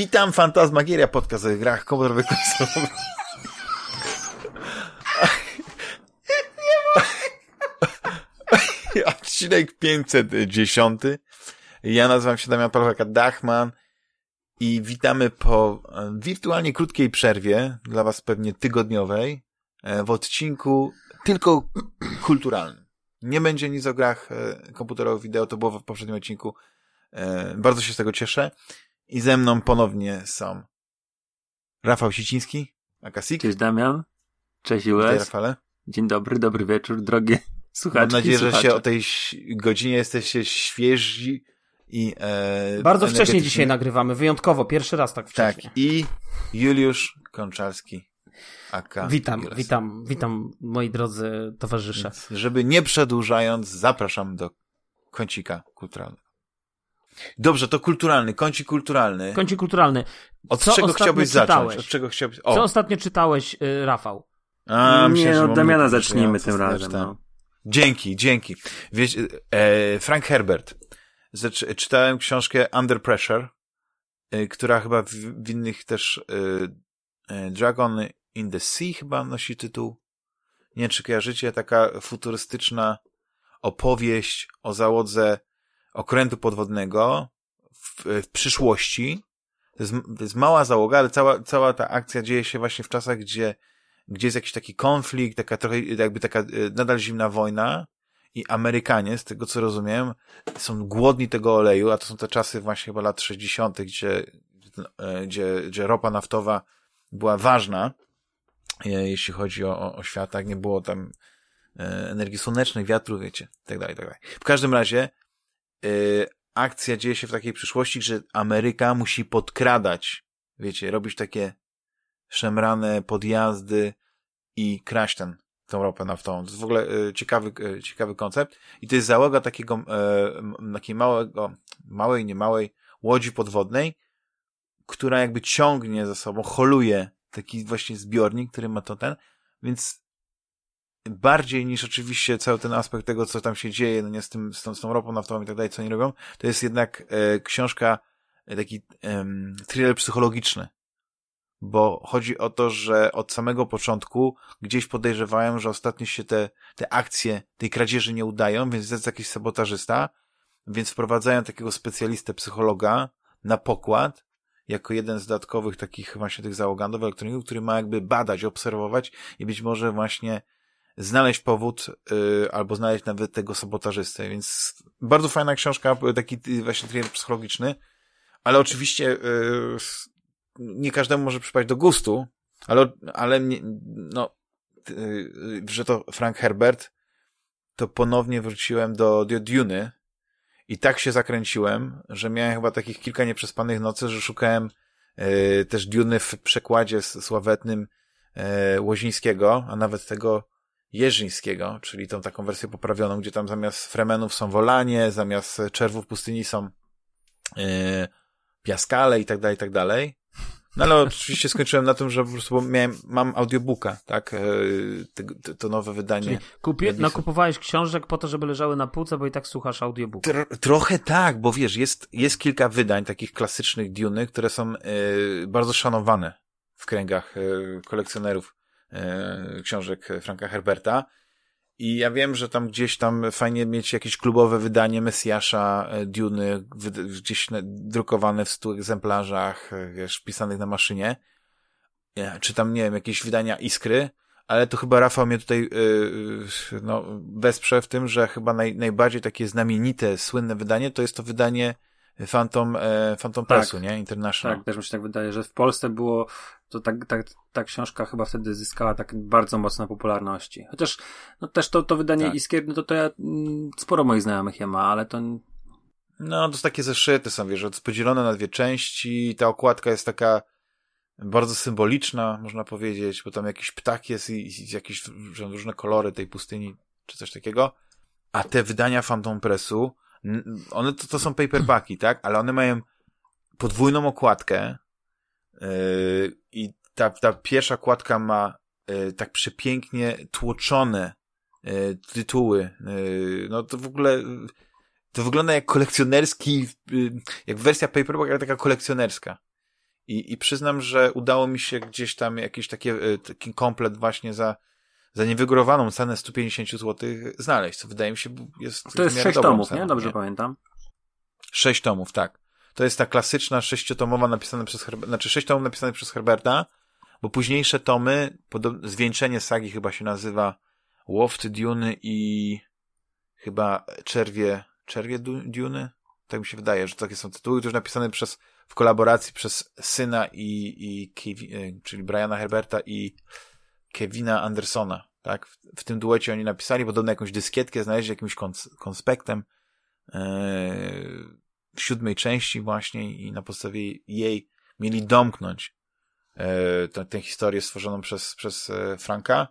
Witam, Fantasmagieria, podcast o grach komputerowych konsolowych. Odcinek 510. Ja nazywam się Damian Palwaka-Dachman i witamy po e, wirtualnie krótkiej przerwie, dla was pewnie tygodniowej, e, w odcinku tylko kulturalnym. Nie będzie nic o grach e, komputerowych, wideo, to było w poprzednim odcinku. Bardzo się z tego cieszę. I ze mną ponownie są Rafał Siciński, Akasik. Cześć Damian. Cześć US. Dzień dobry, dobry wieczór, drogie słuchaczki. Mam nadzieję, słuchacze. że się o tej godzinie jesteście świeżi i e, Bardzo wcześnie dzisiaj nagrywamy, wyjątkowo, pierwszy raz tak wcześnie. Tak, i Juliusz Konczalski. Aka witam, witam, witam moi drodzy towarzysze. Więc, żeby nie przedłużając, zapraszam do kącika kulturalnego. Dobrze, to kulturalny, kącik kulturalny. Kącik kulturalny. Od Co czego chciałbyś czytałeś? zacząć? Od czego chciałbyś... O. Co ostatnio czytałeś, y, Rafał? A, nie, no, od Damiana zacznijmy tym razem. No. Dzięki, dzięki. Wiesz, e, Frank Herbert. czytałem książkę Under Pressure, e, która chyba w, w innych też e, e, Dragon in the Sea chyba nosi tytuł. Nie wiem, czy kojarzycie, taka futurystyczna opowieść o załodze okrętu podwodnego w, w przyszłości. To jest, to jest mała załoga, ale cała, cała ta akcja dzieje się właśnie w czasach, gdzie, gdzie jest jakiś taki konflikt, taka trochę, jakby taka e, nadal zimna wojna i Amerykanie, z tego co rozumiem, są głodni tego oleju, a to są te czasy właśnie chyba lat 60., gdzie, e, gdzie, gdzie ropa naftowa była ważna, e, jeśli chodzi o, o świat, tak nie było tam energii słonecznej, wiatru, wiecie, tak dalej, tak dalej. W każdym razie y, akcja dzieje się w takiej przyszłości, że Ameryka musi podkradać, wiecie, robić takie szemrane podjazdy i kraść ten, tą ropę naftową. To jest w ogóle y, ciekawy, y, ciekawy koncept. I to jest załoga takiego, takiej małego, małej, nie małej łodzi podwodnej, która jakby ciągnie za sobą, holuje taki właśnie zbiornik, który ma to ten, więc bardziej niż oczywiście cały ten aspekt tego, co tam się dzieje, no nie z tym, z tą, z tą ropą naftową i tak dalej, co oni robią, to jest jednak e, książka, e, taki e, thriller psychologiczny. Bo chodzi o to, że od samego początku gdzieś podejrzewają, że ostatnio się te, te akcje tej kradzieży nie udają, więc jest jakiś sabotażysta, więc wprowadzają takiego specjalistę psychologa na pokład, jako jeden z dodatkowych takich właśnie tych załogantów elektroników, który ma jakby badać, obserwować i być może właśnie znaleźć powód, yy, albo znaleźć nawet tego sabotażystę, więc bardzo fajna książka, taki właśnie thriller psychologiczny, ale oczywiście yy, nie każdemu może przypaść do gustu, ale, ale no, yy, że to Frank Herbert, to ponownie wróciłem do, do Duny i tak się zakręciłem, że miałem chyba takich kilka nieprzespanych nocy, że szukałem yy, też Duny w przekładzie sławetnym yy, Łozińskiego, a nawet tego Jerzyńskiego, czyli tą taką wersję poprawioną, gdzie tam zamiast fremenów są wolanie, zamiast czerwów pustyni są yy, piaskale i tak dalej, i tak dalej. No ale oczywiście skończyłem na tym, że po prostu miałem, mam audiobooka, tak, yy, to nowe wydanie. Kupi, nakupowałeś książek po to, żeby leżały na półce, bo i tak słuchasz audiobooka. Tro, trochę tak, bo wiesz, jest, jest kilka wydań takich klasycznych Duny, które są yy, bardzo szanowane w kręgach yy, kolekcjonerów książek Franka Herberta. I ja wiem, że tam gdzieś tam fajnie mieć jakieś klubowe wydanie Mesjasza, e, Duny, gdzieś drukowane w stu egzemplarzach, e, wiesz, pisanych na maszynie. Czy tam, nie wiem, jakieś wydania Iskry, ale to chyba Rafał mnie tutaj yy, no, wesprze w tym, że chyba naj, najbardziej takie znamienite, słynne wydanie to jest to wydanie Phantom, e, Phantom tak, Pressu, nie? International. Tak, też mi się tak wydaje, że w Polsce było, to tak, tak, ta książka chyba wtedy zyskała tak bardzo mocno popularności. Chociaż, no też to, to wydanie tak. Iskier, no to, to ja, mm, sporo moich znajomych je ma, ale to... No, to jest takie zeszyty są, wiesz, podzielone na dwie części, ta okładka jest taka bardzo symboliczna, można powiedzieć, bo tam jakiś ptak jest i, i jakieś różne kolory tej pustyni, czy coś takiego. A te wydania Phantom Pressu, one to, to są paperbacki, tak? Ale one mają podwójną okładkę yy, i ta, ta pierwsza okładka ma yy, tak przepięknie tłoczone yy, tytuły. Yy, no to w ogóle to wygląda jak kolekcjonerski, yy, jak wersja paperback, ale taka kolekcjonerska. I, I przyznam, że udało mi się gdzieś tam jakiś taki, taki komplet właśnie za, za niewygórowaną cenę 150 zł znaleźć, co wydaje mi się jest To jest 6 tomów, ceną, nie? Dobrze nie? pamiętam. 6 tomów, tak. To jest ta klasyczna sześciotomowa napisana przez Herberta, znaczy sześć tomów napisane przez Herberta, bo późniejsze tomy, zwieńczenie sagi chyba się nazywa Łoft Dune i chyba Czerwie, Czerwie Dune? Tak mi się wydaje, że takie są tytuły, już napisane przez, w kolaboracji przez syna i, i czyli Briana Herberta i Kevina Andersona, tak? W, w, tym duecie oni napisali podobno jakąś dyskietkę, znaleźli jakimś kons konspektem yy, w siódmej części właśnie i na podstawie jej mieli domknąć yy, tę historię stworzoną przez, przez Franka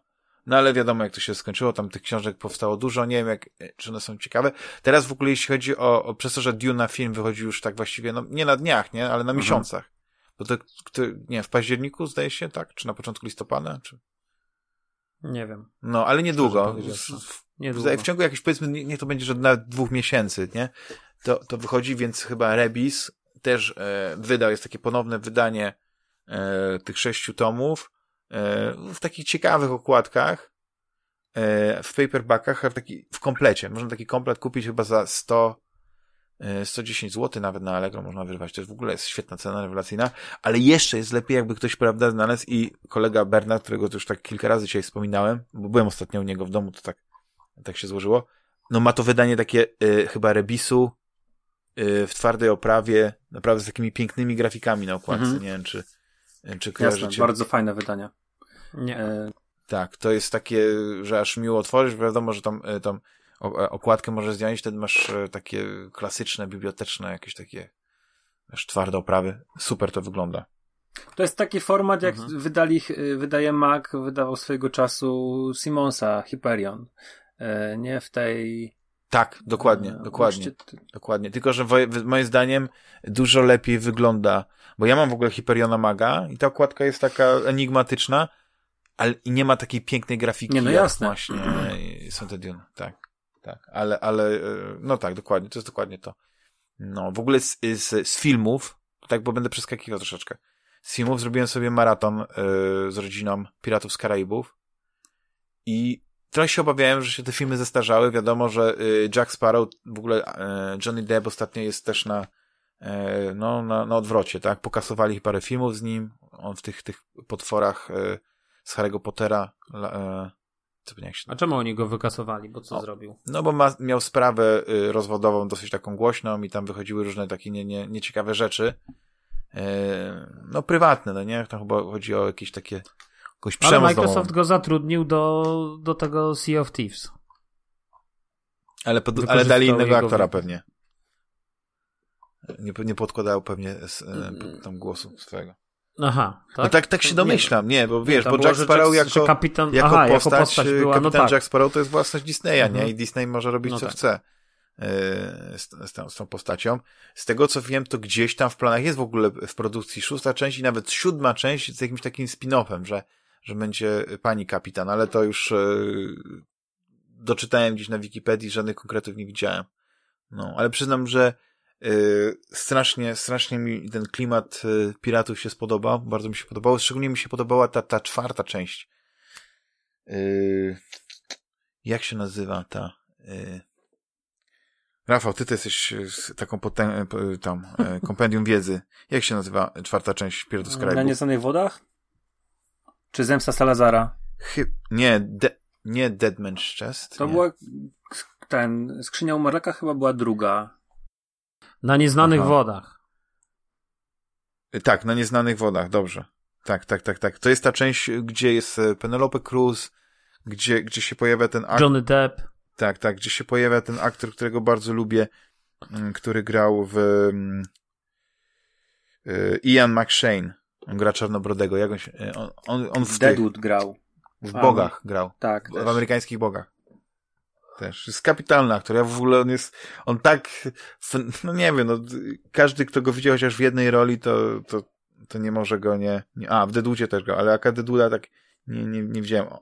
no ale wiadomo, jak to się skończyło, tam tych książek powstało dużo, nie wiem, jak, czy one są ciekawe. Teraz w ogóle, jeśli chodzi o, o przez to, że Duna film wychodzi już tak właściwie, no nie na dniach, nie, ale na mhm. miesiącach. Bo to, to, nie w październiku zdaje się, tak? Czy na początku listopada? Czy... Nie wiem. No, ale niedługo. W, niedługo. W ciągu jakichś, powiedzmy, nie, nie to będzie, że nawet dwóch miesięcy, nie? To, to wychodzi, więc chyba Rebis też e, wydał, jest takie ponowne wydanie e, tych sześciu tomów E, w takich ciekawych okładkach, e, w paperbackach, w, taki, w komplecie. Można taki komplet kupić chyba za 100, 110 zł nawet na Allegro można wyrwać. To jest w ogóle jest świetna cena, rewelacyjna, ale jeszcze jest lepiej, jakby ktoś, prawda, znalazł i kolega Bernard, którego już tak kilka razy dzisiaj wspominałem, bo byłem ostatnio u niego w domu, to tak, tak się złożyło. No ma to wydanie takie y, chyba Rebisu y, w twardej oprawie, naprawdę z takimi pięknymi grafikami na okładce. Mhm. Nie wiem, czy, czy kojarzycie. Jasne, bardzo fajne wydania. Nie. E... Tak, to jest takie, że aż miło otworzyć, wiadomo, że tam, e, tam e, okładkę możesz zdjąć, wtedy masz e, takie klasyczne, biblioteczne, jakieś takie aż twarde oprawy. Super to wygląda. To jest taki format, jak mhm. wydali, wydaje Mac, wydawał swojego czasu Simonsa, Hyperion. Nie w tej... Tak, dokładnie, dokładnie. Dokładnie. Tylko, że moim zdaniem dużo lepiej wygląda, bo ja mam w ogóle Hyperiona Maga i ta okładka jest taka enigmatyczna, ale nie ma takiej pięknej grafiki. Nie, no jasne. Właśnie są te Dune, tak. Tak, ale, ale, e, no tak, dokładnie, to jest dokładnie to. No, w ogóle z, z, z filmów, tak, bo będę przeskakiwał troszeczkę. Z filmów zrobiłem sobie maraton y, z rodziną Piratów z Karaibów i trochę się obawiałem, że się te filmy zestarzały. Wiadomo, że y, Jack Sparrow, w ogóle y, Johnny Depp ostatnio jest też na, no, na, na odwrocie, tak? Pokasowali parę filmów z nim, on w tych, tych potworach z Harry'ego Pottera. A czemu oni go wykasowali? Bo co o, zrobił? No bo ma, miał sprawę y, rozwodową dosyć taką głośną i tam wychodziły różne takie nie, nie, nieciekawe rzeczy. E, no prywatne, no nie? Tam chyba chodzi o jakieś takie jakąś Ale Microsoft go zatrudnił do, do tego Sea of Thieves. Ale, pod, ale dali innego aktora pewnie. Nie, nie podkładał pewnie z, e, tam głosu swojego. Aha, tak? No tak, tak się domyślam, nie, bo wiesz, nie, bo Jack Sparrow Jack, jako, kapitan, jako, aha, postać, jako postać była, kapitan no tak. Jack Sparrow to jest własność Disneya, mhm. nie? I Disney może robić no co tak. chce e, z, z, tą, postacią. Z tego co wiem, to gdzieś tam w planach jest w ogóle w produkcji szósta część i nawet siódma część z jakimś takim spin-offem, że, że będzie pani kapitan, ale to już e, doczytałem gdzieś na Wikipedii, żadnych konkretów nie widziałem. No, ale przyznam, że strasznie, strasznie mi ten klimat yy, piratów się spodobał, bardzo mi się podobało, szczególnie mi się podobała ta, ta czwarta część. Yy, jak się nazywa ta? Rafał, ty to jesteś taką potę... tam, e, kompendium wiedzy. Jak się nazywa czwarta część Piratów z? Na Nieznanych Wodach? Czy Zemsta Salazara? Chy... Nie, de... nie Deadman's Chest. To nie. była ten, Skrzynia Umarlaka chyba była druga. Na nieznanych Aha. wodach. Tak, na nieznanych wodach, dobrze. Tak, tak, tak, tak. To jest ta część, gdzie jest e, Penelope Cruz, gdzie, gdzie się pojawia ten aktor. Johnny Depp. Tak, tak, gdzie się pojawia ten aktor, którego bardzo lubię, mm, który grał w um, Ian McShane. On gra Czarnobrodego. Jak on, się, on, on, on w Deadwood tych, grał. W Bogach grał. Tak. W, w amerykańskich Bogach też. Jest kapitalny aktor. Ja w ogóle on jest, on tak, no nie wiem, no, każdy, kto go widział chociaż w jednej roli, to, to, to nie może go nie, nie a, w Deducie też go, ale jaka Deduda tak nie, nie, nie widziałem.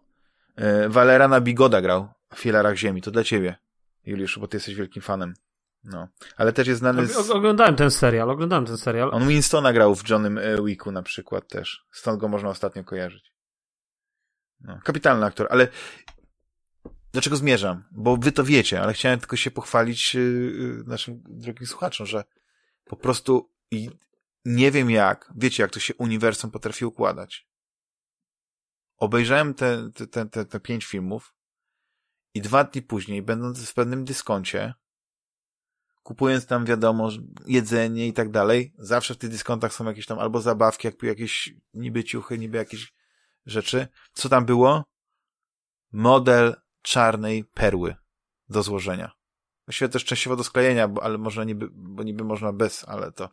E, Walerana Bigoda grał w Filarach Ziemi, to dla ciebie, Juliusz, bo ty jesteś wielkim fanem. No, ale też jest znany z... Oglądałem ten serial, oglądałem ten serial. On Winstona grał w Johnem e, Wicku na przykład też. Stąd go można ostatnio kojarzyć. No, kapitalny aktor, ale do czego zmierzam? Bo wy to wiecie, ale chciałem tylko się pochwalić yy, naszym drogim słuchaczom, że po prostu i nie wiem jak, wiecie jak to się uniwersum potrafi układać. Obejrzałem te, te, te, te, pięć filmów i dwa dni później, będąc w pewnym dyskoncie, kupując tam, wiadomo, jedzenie i tak dalej, zawsze w tych dyskontach są jakieś tam albo zabawki, jak jakieś niby ciuchy, niby jakieś rzeczy. Co tam było? Model czarnej perły do złożenia. Właściwie też częściowo do sklejenia, bo, ale może niby, bo niby można bez, ale to.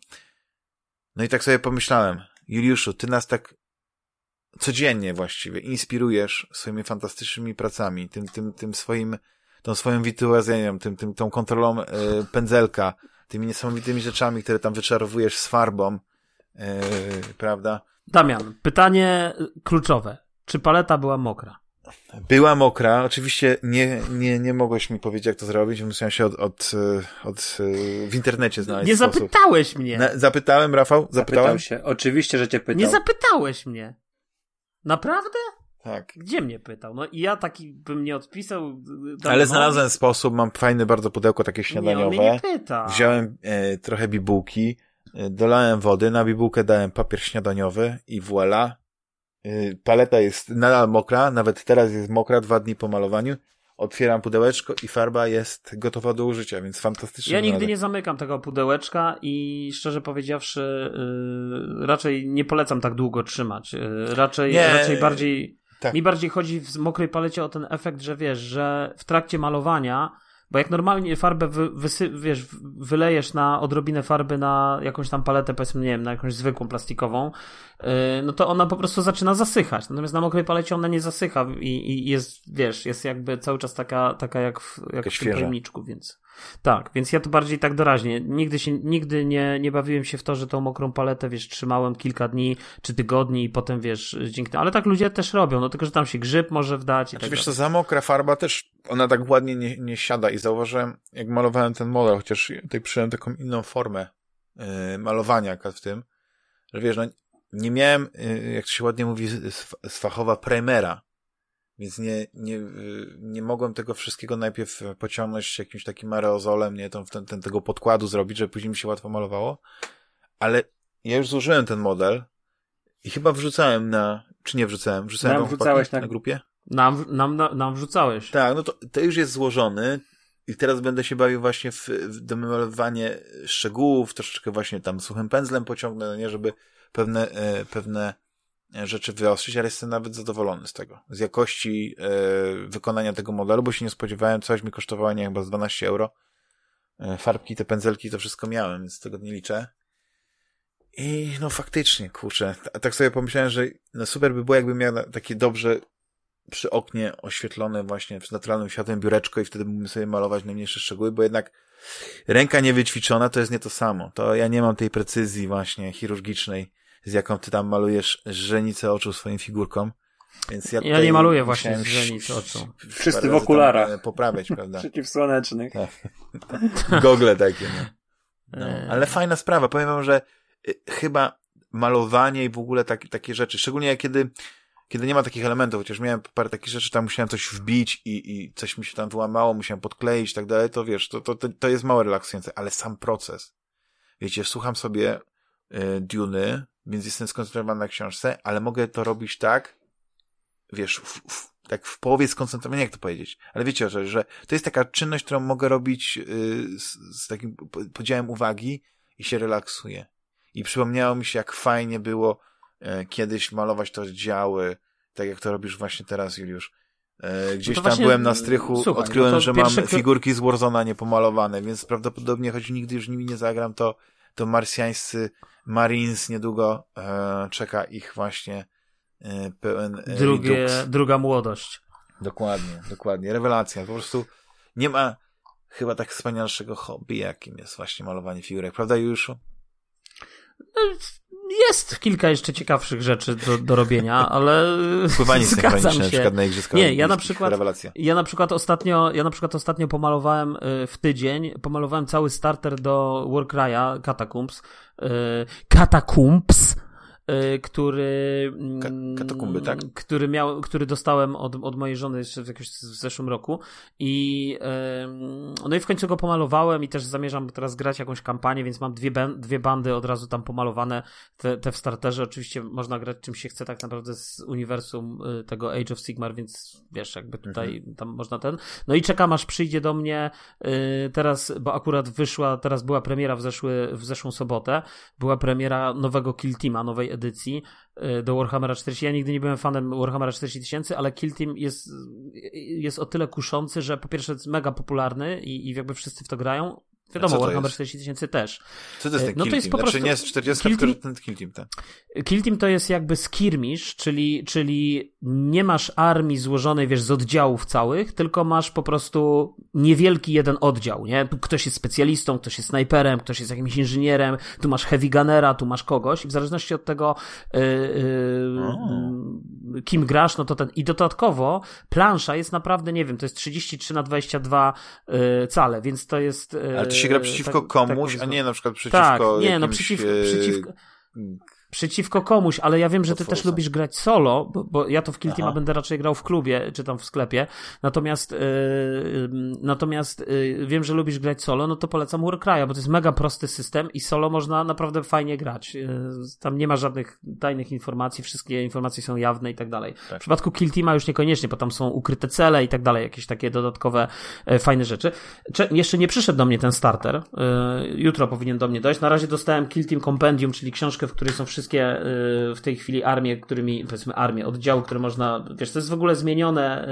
No i tak sobie pomyślałem, Juliuszu, ty nas tak codziennie właściwie inspirujesz swoimi fantastycznymi pracami, tym, tym, tym swoim, tą swoją wirtuazjeniem, tym, tym, tą kontrolą e, pędzelka, tymi niesamowitymi rzeczami, które tam wyczarowujesz z farbą, e, prawda? Damian, pytanie kluczowe. Czy paleta była mokra? Była mokra. Oczywiście nie, nie, nie mogłeś mi powiedzieć, jak to zrobić. Musiałem się od, od, od w internecie znaleźć. Nie sposób. zapytałeś mnie. Na, zapytałem, Rafał? Zapytałem? Zapytał się. Oczywiście, że cię pytał. Nie zapytałeś mnie. Naprawdę? Tak. Gdzie mnie pytał? No i ja taki bym nie odpisał. Ale znalazłem sposób, mam fajne bardzo pudełko takie śniadaniowe. Nie, nie pyta. Wziąłem e, trochę bibułki, e, dolałem wody, na bibułkę dałem papier śniadaniowy i voilà, Y, paleta jest nadal mokra, nawet teraz jest mokra, dwa dni po malowaniu. Otwieram pudełeczko i farba jest gotowa do użycia, więc fantastycznie. Ja nigdy nie zamykam tego pudełeczka i szczerze powiedziawszy, yy, raczej nie polecam tak długo trzymać. Yy, raczej, nie, raczej bardziej. Tak. Mi bardziej chodzi w mokrej palecie o ten efekt, że wiesz, że w trakcie malowania bo jak normalnie farbę wy, wysy, wiesz, wylejesz na odrobinę farby na jakąś tam paletę, powiedzmy, nie wiem, na jakąś zwykłą plastikową, yy, no to ona po prostu zaczyna zasychać. Natomiast na mokrej palecie ona nie zasycha i, i jest, wiesz, jest jakby cały czas taka, taka jak w, jak w tym pojemniczku, więc. Tak, więc ja to bardziej tak doraźnie. Nigdy się, nigdy nie, nie bawiłem się w to, że tą mokrą paletę, wiesz, trzymałem kilka dni czy tygodni i potem, wiesz, dzięki Ale tak ludzie też robią, no tylko, że tam się grzyb może wdać i znaczy, tak wiesz, to za mokra farba też, ona tak ładnie nie, nie siada i zauważyłem, jak malowałem ten model, chociaż tutaj przyjąłem taką inną formę yy, malowania w tym, że wiesz, no, nie miałem, yy, jak to się ładnie mówi, z, z fachowa primera, więc nie, nie, nie mogłem tego wszystkiego najpierw pociągnąć jakimś takim aerozolem, nie, ten, ten, tego podkładu zrobić, żeby później mi się łatwo malowało. Ale ja już złożyłem ten model i chyba wrzucałem na, czy nie wrzucałem? Wrzucałem na, na grupie? Nam, nam, nam, wrzucałeś. Tak, no to, to już jest złożony i teraz będę się bawił właśnie w, w domalowanie szczegółów, troszeczkę właśnie tam suchym pędzlem pociągnę, no nie, żeby pewne, e, pewne rzeczy wyostrzyć, ale jestem nawet zadowolony z tego. Z jakości e, wykonania tego modelu, bo się nie spodziewałem, coś mi kosztowało nie chyba z 12 euro. E, farbki, te pędzelki, to wszystko miałem, więc tego nie liczę. I no faktycznie, kurczę, tak sobie pomyślałem, że no super by było, jakbym miał takie dobrze przy oknie oświetlone właśnie z naturalnym światłem biureczko i wtedy mógłbym sobie malować najmniejsze szczegóły, bo jednak ręka niewyćwiczona to jest nie to samo. To ja nie mam tej precyzji właśnie chirurgicznej, z jaką ty tam malujesz żenicę oczu swoim figurkom. Więc ja, ja nie maluję właśnie źrenicy oczu. Wszyscy w okularach. E, poprawiać, prawda? Przeciwsłonecznych. Tak. Gogle takie, no. no. Ale fajna sprawa. Powiem wam, że y, chyba malowanie i w ogóle tak, takie rzeczy, szczególnie kiedy, kiedy nie ma takich elementów, chociaż miałem parę takich rzeczy, tam musiałem coś wbić i, i coś mi się tam wyłamało, musiałem podkleić i tak dalej, to wiesz, to, to, to jest mało relaksujące, ale sam proces. Wiecie, słucham sobie y, Duny, więc jestem skoncentrowany na książce, ale mogę to robić tak, wiesz, w, w, tak w połowie skoncentrowania, jak to powiedzieć. Ale wiecie, że, że to jest taka czynność, którą mogę robić yy, z, z, takim podziałem uwagi i się relaksuję. I przypomniało mi się, jak fajnie było kiedyś malować to działy, tak jak to robisz właśnie teraz, Juliusz. Yy, gdzieś no tam byłem na strychu, słuchaj, no odkryłem, no że mam figurki z Warzona niepomalowane, więc prawdopodobnie, choć nigdy już nimi nie zagram, to, to marsjańscy Marines niedługo e, czeka ich właśnie e, pełen e, Drugie, Druga młodość. Dokładnie, dokładnie. Rewelacja. Po prostu nie ma chyba tak wspanialszego hobby, jakim jest właśnie malowanie figurek. Prawda, Juszu? No, jest kilka jeszcze ciekawszych rzeczy do, do robienia, ale Pływanie zgadzam się. na przykład na Igrzyskach Nie, ja na przykład, rewelacja. ja na przykład ostatnio, ja na przykład ostatnio pomalowałem y, w tydzień, pomalowałem cały starter do Warcry'a Catacombs, Catacombs, Y, który. Mm, katakumby, tak? Który, miał, który dostałem od, od mojej żony jeszcze w, jakoś w zeszłym roku. I no i w końcu go pomalowałem i też zamierzam teraz grać jakąś kampanię, więc mam dwie, dwie bandy od razu tam pomalowane. Te, te w starterze. Oczywiście można grać czym się chce tak naprawdę z uniwersum y, tego Age of Sigmar, więc wiesz, jakby tutaj mhm. tam można ten. No i czekam aż przyjdzie do mnie y, teraz, bo akurat wyszła, teraz była premiera w, zeszły, w zeszłą sobotę. Była premiera nowego Kill Teama, nowej edycji y, do Warhammera 40. Ja nigdy nie byłem fanem Warhammera 40 tysięcy, ale Kill Team jest, jest o tyle kuszący, że po pierwsze jest mega popularny i, i jakby wszyscy w to grają. Wiadomo, Warhammer 40 tysięcy też. Co to jest ten no Kill to jest Team? Po prostu... Znaczy nie jest 40, kill team, ten Kill Team. Ten. Kill Team to jest jakby skirmish, czyli, czyli nie masz armii złożonej, wiesz, z oddziałów całych, tylko masz po prostu niewielki jeden oddział, nie? Ktoś jest specjalistą, ktoś jest snajperem, ktoś jest jakimś inżynierem, tu masz heavy gunnera, tu masz kogoś i w zależności od tego yy, yy, kim grasz, no to ten i dodatkowo plansza jest naprawdę, nie wiem, to jest 33 na 22 yy, cale, więc to jest yy, się gra przeciwko tak, komuś, tak, a nie na przykład przeciwko tak, nie, no przeciwko, przeciwko przeciwko komuś, ale ja wiem, że ty też lubisz grać solo, bo, bo ja to w Kill Teama będę raczej grał w klubie, czy tam w sklepie, natomiast yy, natomiast yy, wiem, że lubisz grać solo, no to polecam Warcry'a, bo to jest mega prosty system i solo można naprawdę fajnie grać. Yy, tam nie ma żadnych tajnych informacji, wszystkie informacje są jawne i tak dalej. Tak. W przypadku Kill Teama już niekoniecznie, bo tam są ukryte cele i tak dalej, jakieś takie dodatkowe e, fajne rzeczy. Cze jeszcze nie przyszedł do mnie ten starter, jutro powinien do mnie dojść. Na razie dostałem Kill Team Compendium, czyli książkę, w której są wszystkie wszystkie y, w tej chwili armie, którymi, powiedzmy armie, oddziały, które można, wiesz, to jest w ogóle zmienione,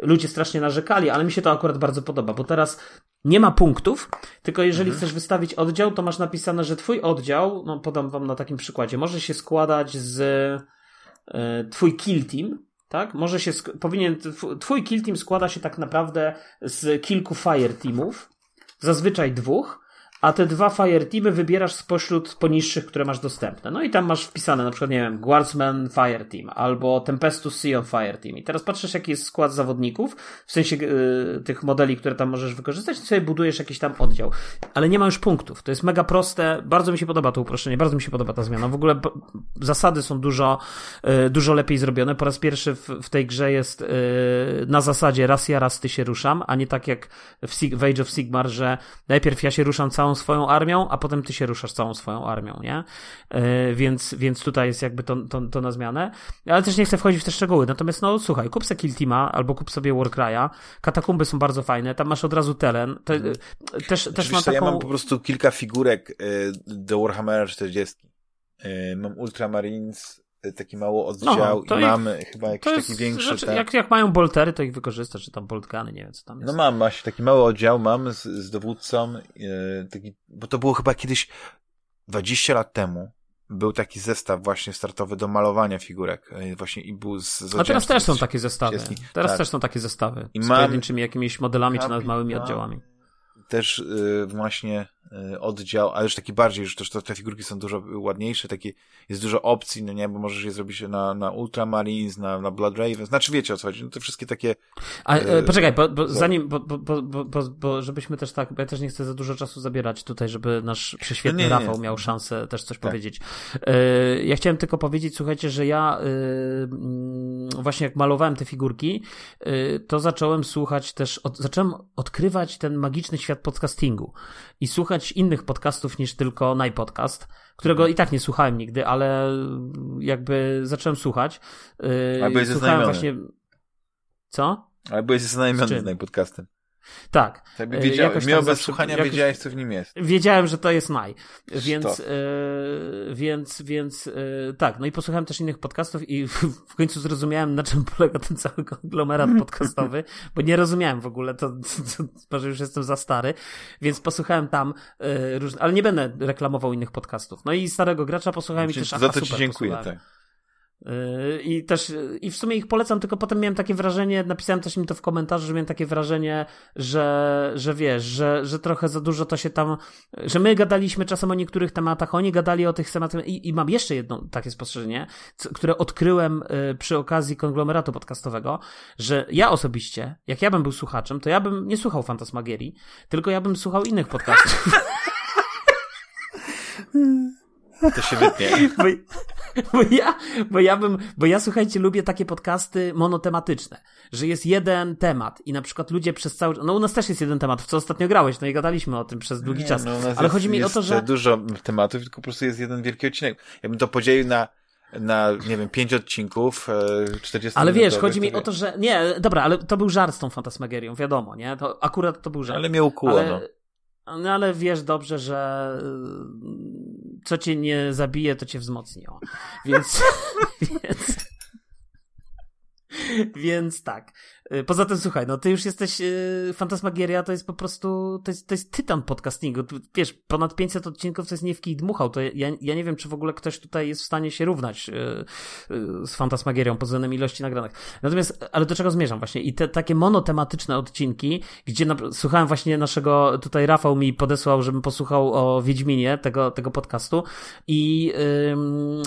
y, ludzie strasznie narzekali, ale mi się to akurat bardzo podoba, bo teraz nie ma punktów, tylko jeżeli mhm. chcesz wystawić oddział, to masz napisane, że twój oddział, no podam wam na takim przykładzie, może się składać z y, twój kill team, tak? Może się, powinien, twój kill team składa się tak naprawdę z kilku fire teamów, zazwyczaj dwóch, a te dwa fire teamy wybierasz spośród poniższych, które masz dostępne. No i tam masz wpisane na przykład, nie wiem, Guardsman Fire Team albo Tempestus Sion Fire Team. I teraz patrzysz, jaki jest skład zawodników, w sensie yy, tych modeli, które tam możesz wykorzystać i sobie budujesz jakiś tam oddział. Ale nie ma już punktów. To jest mega proste. Bardzo mi się podoba to uproszczenie, bardzo mi się podoba ta zmiana. W ogóle zasady są dużo, yy, dużo lepiej zrobione. Po raz pierwszy w, w tej grze jest yy, na zasadzie raz ja, raz ty się ruszam, a nie tak jak w, w Age of Sigmar, że najpierw ja się ruszam całą całą swoją armią, a potem ty się ruszasz całą swoją armią, nie? Yy, więc, więc tutaj jest jakby to, to, to na zmianę. Ale też nie chcę wchodzić w te szczegóły. Natomiast no słuchaj, kup sobie Kill Teama, albo kup sobie Warcry'a. Katakumby są bardzo fajne, tam masz od razu teren. Te, mhm. Też, też mam taką... Ja mam po prostu kilka figurek y, do Warhammera 40. Y, mam Ultramarines, taki mało oddział no, i mamy chyba jakiś taki większy. Znaczy, tak? jak, jak mają boltery, to ich wykorzystasz, czy tam boltgany, nie wiem co tam jest. No mam właśnie taki mały oddział, mam z, z dowódcą, yy, taki, bo to było chyba kiedyś 20 lat temu. Był taki zestaw właśnie startowy do malowania figurek. E, właśnie i był z, z A teraz też są takie zestawy. Teraz tak. też są takie zestawy. I z mam, pojedynczymi jakimiś modelami, czy nawet małymi oddziałami. Też yy, właśnie Y, oddział, ale już taki bardziej, już też te figurki są dużo ładniejsze, takie, jest dużo opcji, no nie, bo możesz je zrobić na, na Ultramarines, na, na Blood Raven, znaczy wiecie o co chodzi, no te wszystkie takie... A, e, poczekaj, bo, bo zanim, bo, bo, bo, bo, bo, żebyśmy też tak, bo ja też nie chcę za dużo czasu zabierać tutaj, żeby nasz prześwietny no nie, Rafał nie, miał szansę też coś tak. powiedzieć. E, ja chciałem tylko powiedzieć, słuchajcie, że ja e, właśnie jak malowałem te figurki, e, to zacząłem słuchać też, od, zacząłem odkrywać ten magiczny świat podcastingu i słuchać słuchać innych podcastów niż tylko Najpodcast, którego mhm. i tak nie słuchałem nigdy, ale jakby zacząłem słuchać. Yy, Albo jest słuchałem właśnie. Co? Albo jest zaznajomiony z Najpodcastem. Tak. tak e, wiedział, mimo bez słuchania jakoś, wiedziałeś, co w nim jest. Wiedziałem, że to jest Naj. Więc, e, więc, więc e, tak. No i posłuchałem też innych podcastów i w, końcu zrozumiałem, na czym polega ten cały konglomerat podcastowy, bo nie rozumiałem w ogóle, to, to, może już jestem za stary, więc posłuchałem tam e, różne, ale nie będę reklamował innych podcastów. No i starego gracza posłuchałem znaczy, i też Za to ci dziękuję, tak. Yy, I też, i w sumie ich polecam, tylko potem miałem takie wrażenie, napisałem też mi to w komentarzu, że miałem takie wrażenie, że, że wiesz, że, że trochę za dużo to się tam, że my gadaliśmy czasem o niektórych tematach, oni gadali o tych tematach i, i mam jeszcze jedno takie spostrzeżenie, które odkryłem yy, przy okazji konglomeratu podcastowego, że ja osobiście, jak ja bym był słuchaczem, to ja bym nie słuchał Fantasmagierii, tylko ja bym słuchał innych podcastów. To się wytnie. Bo, bo, ja, bo ja bym, bo ja słuchajcie, lubię takie podcasty monotematyczne, że jest jeden temat i na przykład ludzie przez cały, no u nas też jest jeden temat, w co ostatnio grałeś, no i gadaliśmy o tym przez długi nie, czas, no, ale jest, chodzi mi o to, że... dużo tematów, tylko po prostu jest jeden wielki odcinek. Ja bym to podzielił na na, nie wiem, pięć odcinków, 40 e, Ale wiesz, chodzi mi o to, że, nie, dobra, ale to był żart z tą fantasmagerią, wiadomo, nie, to akurat to był żart. Ale mnie ukuło, ale, no. No ale wiesz dobrze, że co cię nie zabije, to cię wzmocni. Więc, więc, więc tak. Y, poza tym, słuchaj, no ty już jesteś, yy, Fantasmagieria to jest po prostu, to jest, to jest tytan podcastingu. Wiesz, ponad 500 odcinków to jest nie w kij dmuchał. To ja, ja nie wiem, czy w ogóle ktoś tutaj jest w stanie się równać yy, z Fantasmagierią pod względem ilości nagranych. Natomiast, ale do czego zmierzam właśnie? I te takie monotematyczne odcinki, gdzie na, słuchałem właśnie naszego, tutaj Rafał mi podesłał, żebym posłuchał o Wiedźminie tego, tego podcastu i,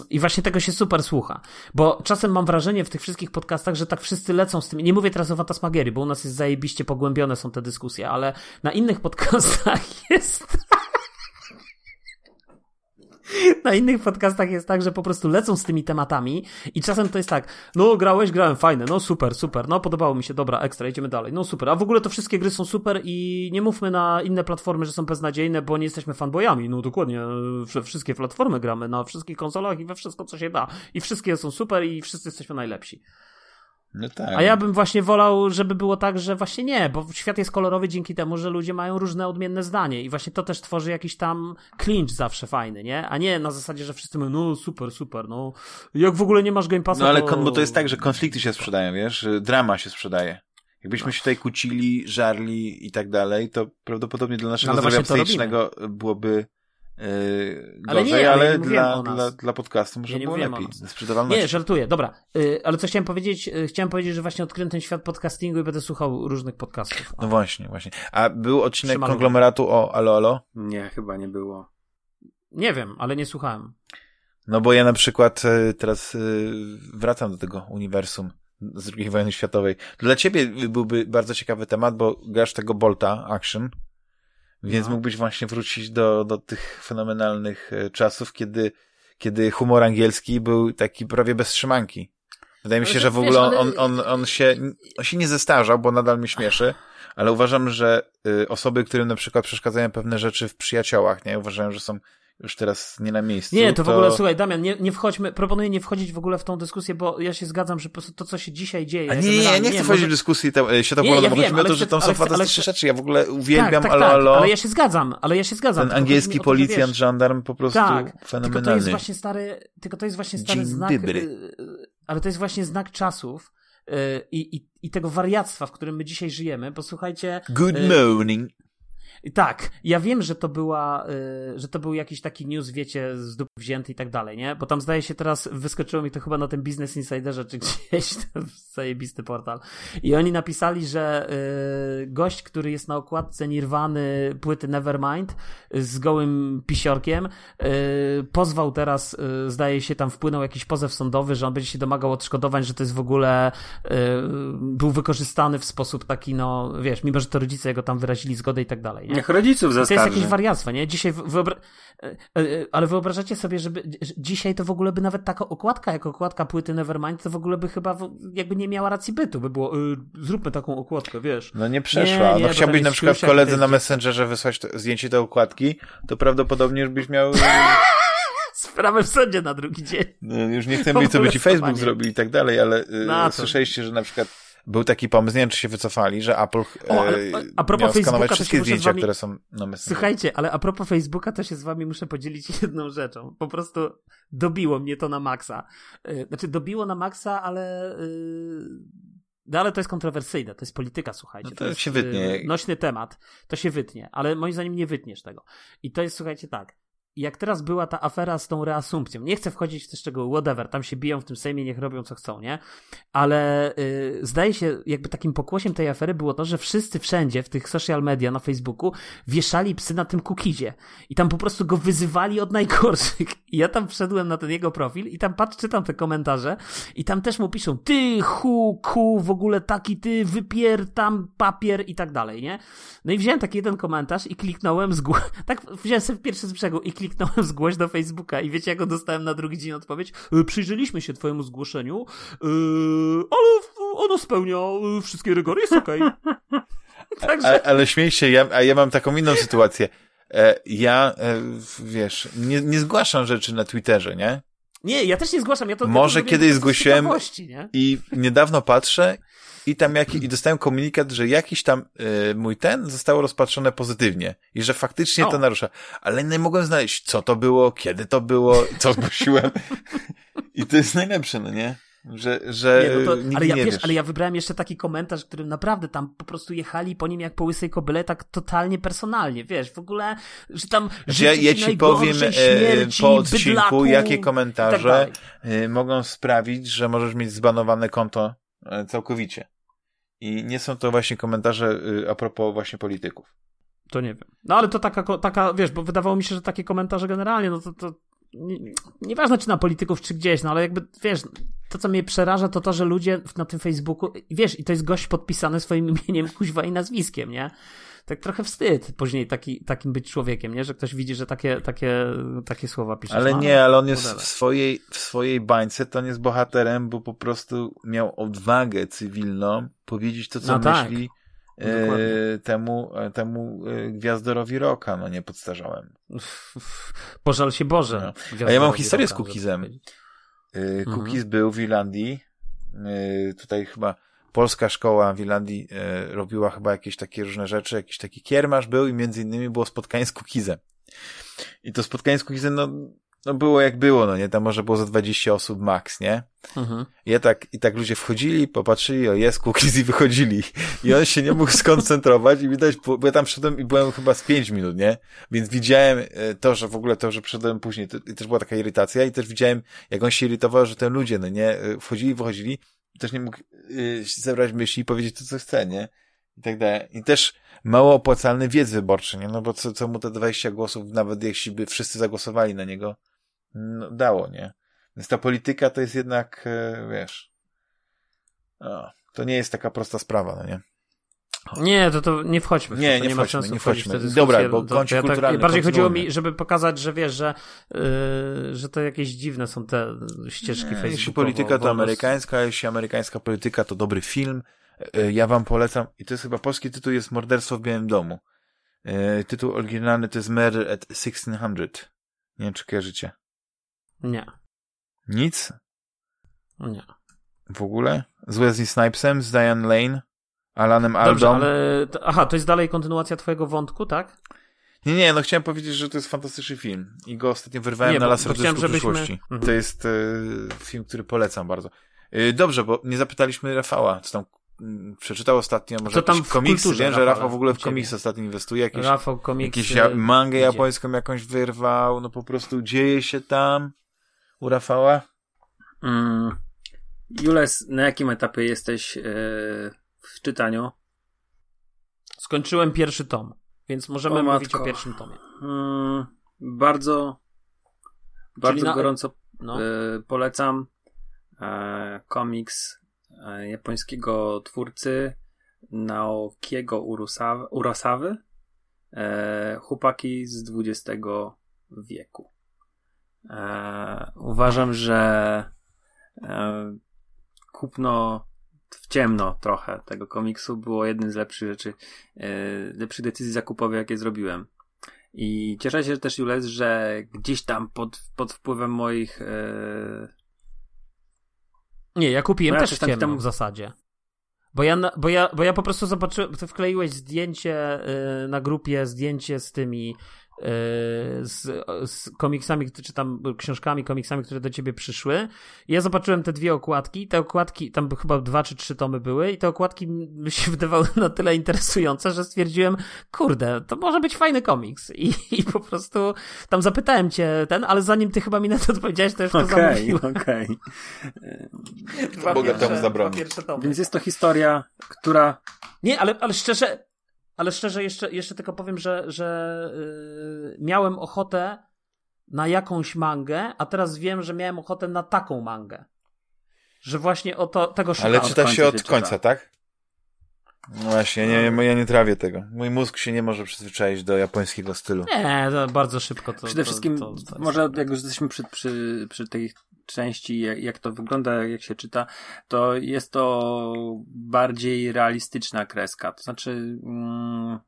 i właśnie tego się super słucha. Bo czasem mam wrażenie w tych wszystkich podcastach, że tak wszyscy lecą z tym. Nie mówię teraz o Fantasmagierii, bo u nas jest zajebiście pogłębione są te dyskusje, ale na innych podcastach jest... Na innych podcastach jest tak, że po prostu lecą z tymi tematami i czasem to jest tak, no grałeś, grałem, fajne, no super, super, no podobało mi się, dobra, ekstra, idziemy dalej, no super, a w ogóle to wszystkie gry są super i nie mówmy na inne platformy, że są beznadziejne, bo nie jesteśmy fanboyami, no dokładnie, wszystkie platformy gramy, na wszystkich konsolach i we wszystko, co się da i wszystkie są super i wszyscy jesteśmy najlepsi. No tak. A ja bym właśnie wolał, żeby było tak, że właśnie nie, bo świat jest kolorowy dzięki temu, że ludzie mają różne odmienne zdanie i właśnie to też tworzy jakiś tam clinch zawsze fajny, nie? A nie na zasadzie, że wszyscy mówią, no super, super, no jak w ogóle nie masz Game Passa, No ale to... bo to jest tak, że konflikty się sprzedają, wiesz? Drama się sprzedaje. Jakbyśmy no. się tutaj kłócili, żarli i tak dalej, to prawdopodobnie dla naszego no, zdrowia psychicznego byłoby Yy, ale gorzej, nie, ale, ale dla, dla, dla podcastu może ja było lepiej. Nie, żartuję, dobra. Yy, ale co chciałem powiedzieć? Yy, chciałem powiedzieć, że właśnie odkryłem ten świat podcastingu i będę słuchał różnych podcastów. O. No właśnie, właśnie. A był odcinek konglomeratu o Alo Alo? Nie, chyba nie było. Nie wiem, ale nie słuchałem. No bo ja na przykład e, teraz e, wracam do tego uniwersum z II wojny światowej. Dla ciebie byłby bardzo ciekawy temat, bo grasz tego Bolta Action więc no. mógłbyś właśnie wrócić do, do tych fenomenalnych e, czasów, kiedy, kiedy humor angielski był taki prawie bez trzymanki. Wydaje mi się, że w ogóle on, on, on, się, on się nie zestarzał, bo nadal mnie śmieszy, ale uważam, że y, osoby, którym na przykład przeszkadzają pewne rzeczy w przyjaciołach, nie, uważają, że są już teraz nie na miejscu. Nie, to, w ogóle, słuchaj, Damian, nie, nie wchodźmy, proponuję nie wchodzić w ogóle w tą dyskusję, bo ja się zgadzam, że po prostu to, co się dzisiaj dzieje... A nie, nie, ja nie chcę wchodzić może... w dyskusję światopolową, ja chodzi mi o to, że tam są fantastyczne rzeczy, ja w ogóle uwielbiam tak, tak, tak, ale ja się zgadzam, ale ja się zgadzam. Ten angielski to, policjant, wiesz, żandarm po prostu tak, fenomenalny. tylko to jest właśnie stary, tylko to jest właśnie stary Dzień znak, y, y, ale to jest właśnie znak czasów, y, i, i, i tego wariactwa, w którym my dzisiaj żyjemy, bo słuchajcie... Good morning. Tak, ja wiem, że to była, y, że to był jakiś taki news, wiecie, z dup wzięty i tak dalej, nie? Bo tam zdaje się teraz, wyskoczyło mi to chyba na tym Business Insiderze, czy gdzieś, zajebisty portal. I oni napisali, że y, gość, który jest na okładce Nirwany płyty Nevermind z gołym pisiorkiem, y, pozwał teraz, y, zdaje się, tam wpłynął jakiś pozew sądowy, że on będzie się domagał odszkodowań, że to jest w ogóle, y, był wykorzystany w sposób taki, no, wiesz, mimo że to rodzice jego tam wyrazili zgodę i tak dalej nie? Niech rodziców zaskarży. To jest jakieś wariactwo, nie? Dzisiaj wyobra... E, e, ale wyobrażacie sobie, żeby dzisiaj to w ogóle by nawet taka okładka, jako okładka płyty Nevermind, to w ogóle by chyba jakby nie miała racji bytu, by było, y, zróbmy taką okładkę, wiesz. No nie przeszła. Nie, nie, no chciałbyś na przykład koledze na Messengerze wysłać to, zdjęcie tej okładki, to prawdopodobnie już byś miał... Sprawę w sądzie na drugi dzień. No, już nie chcę mówić, co by ci Facebook zrobił i tak dalej, ale y, słyszeliście, że na przykład był taki pomysł, nie wiem, czy się wycofali, że Apple o, ale, e, a propos miał Facebooka, wszystkie zdjęcia, wami... które są na Messengerze. Słuchajcie, ale a propos Facebooka, to się z wami muszę podzielić jedną rzeczą. Po prostu dobiło mnie to na maksa. E, znaczy, dobiło na maksa, ale... E, no ale to jest kontrowersyjne, to jest polityka, słuchajcie. No to, to jest się wytnie. nośny temat, to się wytnie, ale moim zdaniem nie wytniesz tego. I to jest, słuchajcie, tak. Jak teraz była ta afera z tą reasumpcją, nie chcę wchodzić w te szczegóły, whatever, tam się biją w tym Sejmie, niech robią co chcą, nie? Ale y, zdaje się, jakby takim pokłosiem tej afery było to, że wszyscy wszędzie w tych social media na Facebooku wieszali psy na tym kukizie i tam po prostu go wyzywali od najgorszych. I ja tam wszedłem na ten jego profil i tam patrz, czytam te komentarze i tam też mu piszą ty, hu, ku, w ogóle taki ty, wypier tam papier i tak dalej, nie? No i wziąłem taki jeden komentarz i kliknąłem z góry, tak wziąłem sobie pierwszy z brzegu i kliknąłem zgłoś do Facebooka i wiecie, jak go dostałem na drugi dzień odpowiedź? E, przyjrzeliśmy się twojemu zgłoszeniu, yy, ale ono spełnia e, wszystkie rygory, jest okej. Okay. Także... ale śmiej się, ja, a ja mam taką inną sytuację. Ja, wiesz, nie, nie zgłaszam rzeczy na Twitterze, nie? Nie, ja też nie zgłaszam. Ja to Może ja to kiedyś zgłosiłem i niedawno patrzę i tam jak, i dostałem komunikat, że jakiś tam y, mój ten zostało rozpatrzone pozytywnie i że faktycznie o. to narusza. Ale nie mogłem znaleźć, co to było, kiedy to było, co zgłosiłem. I to jest najlepsze, no nie? Że, że nie, no to, ale ja, wiesz, ale ja wybrałem jeszcze taki komentarz, którym naprawdę tam po prostu jechali po nim jak po łysej kobyle, tak totalnie personalnie, wiesz, w ogóle, że tam znaczy, ja, ja ci powiem e, śmierci, po odcinku, bydlaku, jakie komentarze tak mogą sprawić, że możesz mieć zbanowane konto całkowicie. I nie są to właśnie komentarze y, a propos właśnie polityków. To nie wiem. No ale to taka, taka wiesz, bo wydawało mi się, że takie komentarze generalnie, no to, to nie, nieważne czy na polityków, czy gdzieś, no ale jakby, wiesz, to co mnie przeraża, to to, że ludzie na tym Facebooku, wiesz, i to jest gość podpisany swoim imieniem, kuźwa i nazwiskiem, nie? Tak trochę wstyd później taki, takim być człowiekiem, nie? Że ktoś widzi, że takie, takie, takie słowa pisze. Ale nie, ale on jest w swojej, w swojej bańce, to on jest bohaterem, bo po prostu miał odwagę cywilną powiedzieć to, co no tak. myśli e, temu, e, temu e, gwiazdorowi roka, no nie podstarzałem. Pożal się Boże. No. A ja mam historię z Cookizem. Cookies mhm. był w Irlandii, tutaj chyba polska szkoła w Irlandii e, robiła chyba jakieś takie różne rzeczy, jakiś taki kiermasz był i między innymi było spotkanie z Kukizem. I to spotkanie z Kukizem, no, no było jak było, no nie, tam może było za 20 osób max, nie? Mhm. I, ja tak, I tak ludzie wchodzili, popatrzyli, o jest Kukiz i wychodzili. I on się nie mógł skoncentrować i widać, bo ja tam wszedłem i byłem chyba z 5 minut, nie? Więc widziałem e, to, że w ogóle to, że przyszedłem później, to, i też była taka irytacja i też widziałem, jak on się irytował, że te ludzie, no nie, e, wchodzili, wychodzili też nie mógł yy, zebrać myśli i powiedzieć to, co chce, nie? I tak dalej. I też mało opłacalny wiec wyborczy, nie? No bo co, co mu te 20 głosów, nawet jeśli by wszyscy zagłosowali na niego, no, dało, nie? Więc ta polityka to jest jednak, yy, wiesz, o, to nie jest taka prosta sprawa, no nie? Nie, to, to nie wchodźmy. Nie, nie, nie wchodźmy, ma sensu nie wchodźmy. Dobra, bo kącik ja tak, Bardziej chodziło mi, żeby pokazać, że wiesz, że, yy, że to jakieś dziwne są te ścieżki Facebooku. Jeśli polityka to amerykańska, jeśli amerykańska polityka to dobry film, yy, ja wam polecam, i to jest chyba polski tytuł, jest Morderstwo w Białym Domu. Yy, tytuł oryginalny to jest Murder at 1600. Nie wiem, czy kojarzycie. Nie. Nic? Nie. W ogóle? Z Wesley Snipesem, z Diane Lane? Alanem Aldą. Dobrze, ale... Aha, to jest dalej kontynuacja twojego wątku, tak? Nie, nie, no chciałem powiedzieć, że to jest fantastyczny film i go ostatnio wyrwałem nie, na Las Rodysku żebyśmy... przyszłości. Mhm. To jest y, film, który polecam bardzo. Y, dobrze, bo nie zapytaliśmy Rafała, co tam y, przeczytał ostatnio, może co tam komiksy, wiem, że Rafał w ogóle w komiksy ostatnio inwestuje, jakieś, Rafał komiksy, jakieś mangę japońską jakąś wyrwał, no po prostu dzieje się tam u Rafała. Mm. Jules, na jakim etapie jesteś yy, w czytaniu? Skończyłem pierwszy tom, więc możemy o, mówić o pierwszym tomie. Hmm, bardzo, bardzo na... gorąco no. e, polecam e, komiks e, japońskiego twórcy Naokiego Urasawy, Urasawy e, Chłopaki z XX wieku. E, uważam, że e, kupno w ciemno trochę tego komiksu było jednym z lepszych rzeczy, e, lepszych decyzji zakupowych, jakie zrobiłem. I cieszę się też, Jules, że gdzieś tam pod, pod wpływem moich. E... Nie, ja kupiłem też w ciemno w zasadzie. Bo ja, bo, ja, bo ja po prostu zobaczyłem, to wkleiłeś zdjęcie y, na grupie, zdjęcie z tymi z, z komiksami, czy tam książkami, komiksami, które do ciebie przyszły. I ja zobaczyłem te dwie okładki. Te okładki, tam chyba dwa czy trzy tomy były i te okładki mi się wydawały na tyle interesujące, że stwierdziłem, kurde, to może być fajny komiks. I, i po prostu tam zapytałem cię ten, ale zanim ty chyba mi na to odpowiedziałeś, to już okay, to zamówiłem. Okej, okej. Mogę tam zabrać. Więc jest to historia, która... Nie, ale, ale szczerze, ale szczerze jeszcze, jeszcze tylko powiem, że, że yy, miałem ochotę na jakąś mangę, a teraz wiem, że miałem ochotę na taką mangę. Że właśnie o to, tego szukam. Ale czyta się od końca, tak? No właśnie, nie, nie, ja nie trawię tego. Mój mózg się nie może przyzwyczaić do japońskiego stylu. Nie, bardzo szybko to. Przede wszystkim, to, to, to może jak już jesteśmy przy, przy, przy tej części, jak, jak to wygląda, jak się czyta, to jest to bardziej realistyczna kreska. To znaczy, mm,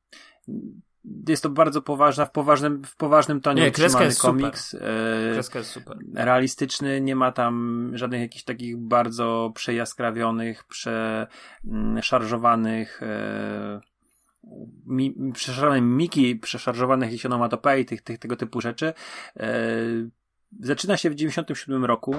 jest to bardzo poważna, w poważnym, w poważnym tonie nie, kreska jest komiks. Super. E, kreska jest super. Realistyczny, nie ma tam żadnych jakichś takich bardzo przejaskrawionych, przeszarżowanych e, mi, przeszarżowane miki, przeszarżowanych onomatopei, tych, tych, tego typu rzeczy. Zaczyna się w 97 roku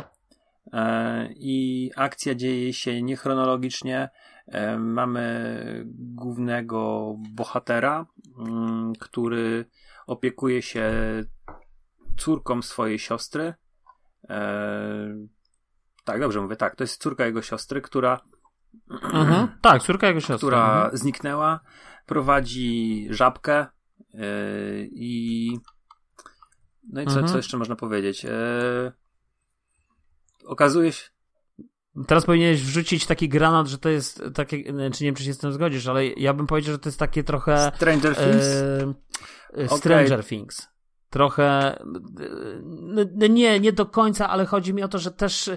e, i akcja dzieje się niechronologicznie. E, mamy głównego bohatera, mm, który opiekuje się córką swojej siostry. E, tak, dobrze mówię, tak. To jest córka jego siostry, która. Mhm, tak, córka jego siostry. Która mhm. zniknęła, prowadzi żabkę i. No i co, mhm. co jeszcze można powiedzieć? Yy, okazuje się. Teraz powinieneś wrzucić taki granat, że to jest takie, czy nie wiem, czy się z tym zgodzisz, ale ja bym powiedział, że to jest takie trochę... Stranger Things? Yy, Stranger okay. Things. Trochę, no, no nie, nie do końca, ale chodzi mi o to, że też,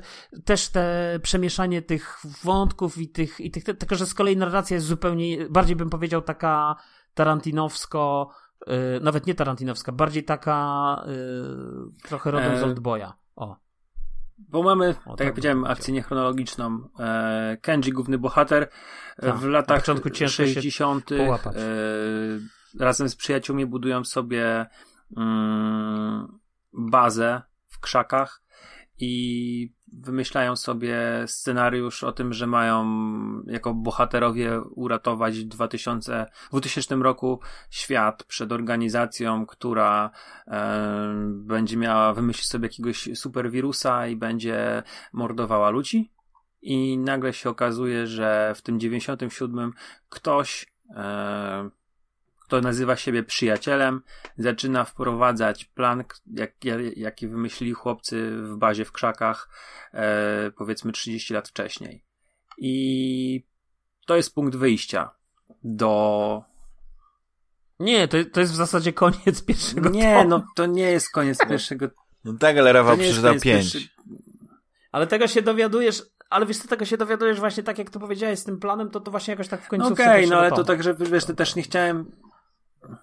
też te przemieszanie tych wątków i tych, i tych, tylko że z kolei narracja jest zupełnie, bardziej bym powiedział taka tarantinowsko, yy, nawet nie tarantinowska, bardziej taka yy, trochę rodem e... z Oldboya. O. Bo mamy, o, tak jak powiedziałem, akcję niechronologiczną. E, Kenji, główny bohater, Ta, w latach 60. E, razem z przyjaciółmi budują sobie mm, bazę w krzakach i wymyślają sobie scenariusz o tym, że mają jako bohaterowie uratować w 2000, w 2000 roku świat przed organizacją, która e, będzie miała wymyślić sobie jakiegoś superwirusa i będzie mordowała ludzi. I nagle się okazuje, że w tym 97 ktoś e, kto nazywa siebie przyjacielem, zaczyna wprowadzać plan, jak, jaki wymyślili chłopcy w bazie w krzakach, e, powiedzmy 30 lat wcześniej. I to jest punkt wyjścia do. Nie, to, to jest w zasadzie koniec pierwszego Nie, tomu. no to nie jest koniec pierwszego. No tak, ale Rafał przeczytał pięć. Pierwszy... Ale tego się dowiadujesz, ale wiesz co, tego się dowiadujesz właśnie tak, jak to powiedziałeś z tym planem, to to właśnie jakoś tak w końcu Okej, okay, no ale to tak, że wiesz, to też nie chciałem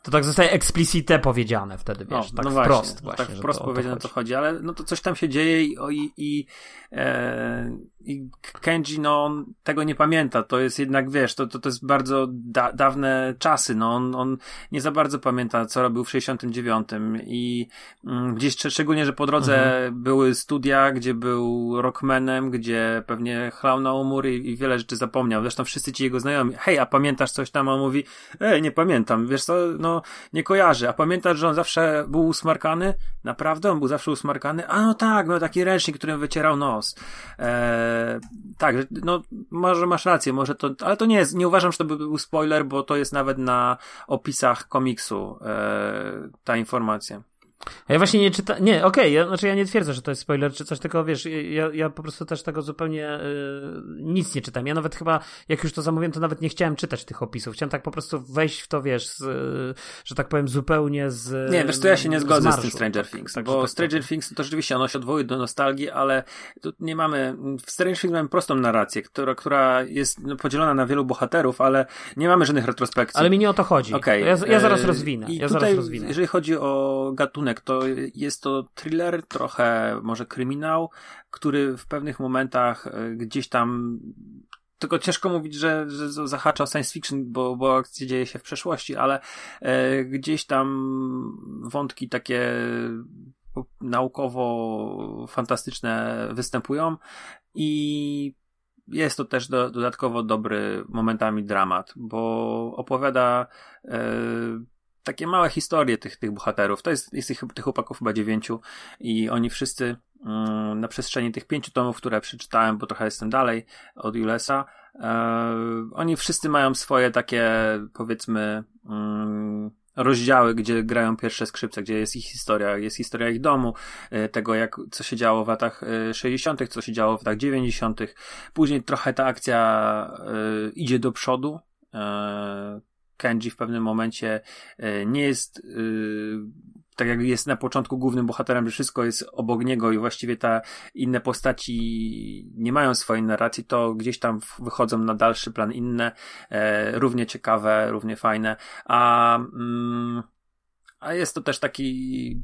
to tak zostaje explicite powiedziane wtedy, wiesz, no, tak no wprost właśnie, właśnie. Tak wprost to, powiedziane to chodzi, ale no to coś tam się dzieje i, i, i, e, i Kenji, no on tego nie pamięta, to jest jednak, wiesz, to, to, to jest bardzo da, dawne czasy, no on, on nie za bardzo pamięta, co robił w 69 i mm, gdzieś, szczególnie, że po drodze mhm. były studia, gdzie był rockmanem, gdzie pewnie chlał na umór i, i wiele rzeczy zapomniał, zresztą wszyscy ci jego znajomi, hej, a pamiętasz coś tam? A on mówi, ej, nie pamiętam, wiesz co, no, nie kojarzy. A pamiętasz, że on zawsze był usmarkany? Naprawdę? On był zawsze usmarkany? A no tak, no taki ręcznik, którym wycierał nos. Eee, tak, no, może masz rację, może to, ale to nie jest, nie uważam, że to by był spoiler, bo to jest nawet na opisach komiksu, eee, ta informacja. Ja właśnie nie czytam. Nie, okej, okay, ja, znaczy ja nie twierdzę, że to jest spoiler czy coś, tylko wiesz, ja, ja po prostu też tego zupełnie y, nic nie czytam. Ja nawet chyba, jak już to zamówiłem, to nawet nie chciałem czytać tych opisów. Chciałem tak po prostu wejść w to, wiesz, z, że tak powiem, zupełnie z. Nie, wiesz, to ja się nie zgodzę z, z tym Stranger Things, tak, bo tak, Stranger tak. Things to rzeczywiście ono się odwołuje do nostalgii, ale tu nie mamy. W Stranger Things mamy prostą narrację, która, która jest no, podzielona na wielu bohaterów, ale nie mamy żadnych retrospekcji. Ale mi nie o to chodzi. Okay. Ja, ja zaraz rozwinę. I ja tutaj, zaraz rozwinę. jeżeli chodzi o gatunek, to jest to thriller, trochę może kryminał, który w pewnych momentach e, gdzieś tam tylko ciężko mówić, że, że zahacza science fiction, bo, bo akcja dzieje się w przeszłości, ale e, gdzieś tam wątki takie naukowo-fantastyczne występują i jest to też do, dodatkowo dobry momentami dramat, bo opowiada e, takie małe historie tych, tych bohaterów. To jest, jest tych, tych chłopaków chyba dziewięciu i oni wszyscy mm, na przestrzeni tych pięciu tomów, które przeczytałem, bo trochę jestem dalej od Julesa, e, oni wszyscy mają swoje takie, powiedzmy, mm, rozdziały, gdzie grają pierwsze skrzypce, gdzie jest ich historia, jest historia ich domu, e, tego jak, co się działo w latach 60., e, co się działo w latach 90. Później trochę ta akcja idzie do przodu. Kenji w pewnym momencie y, nie jest tak jak jest na początku głównym bohaterem, że wszystko jest obok niego i właściwie te inne postaci nie mają swojej narracji, to gdzieś tam wychodzą na dalszy plan inne, e, równie ciekawe, równie fajne, a, mm, a jest to też taki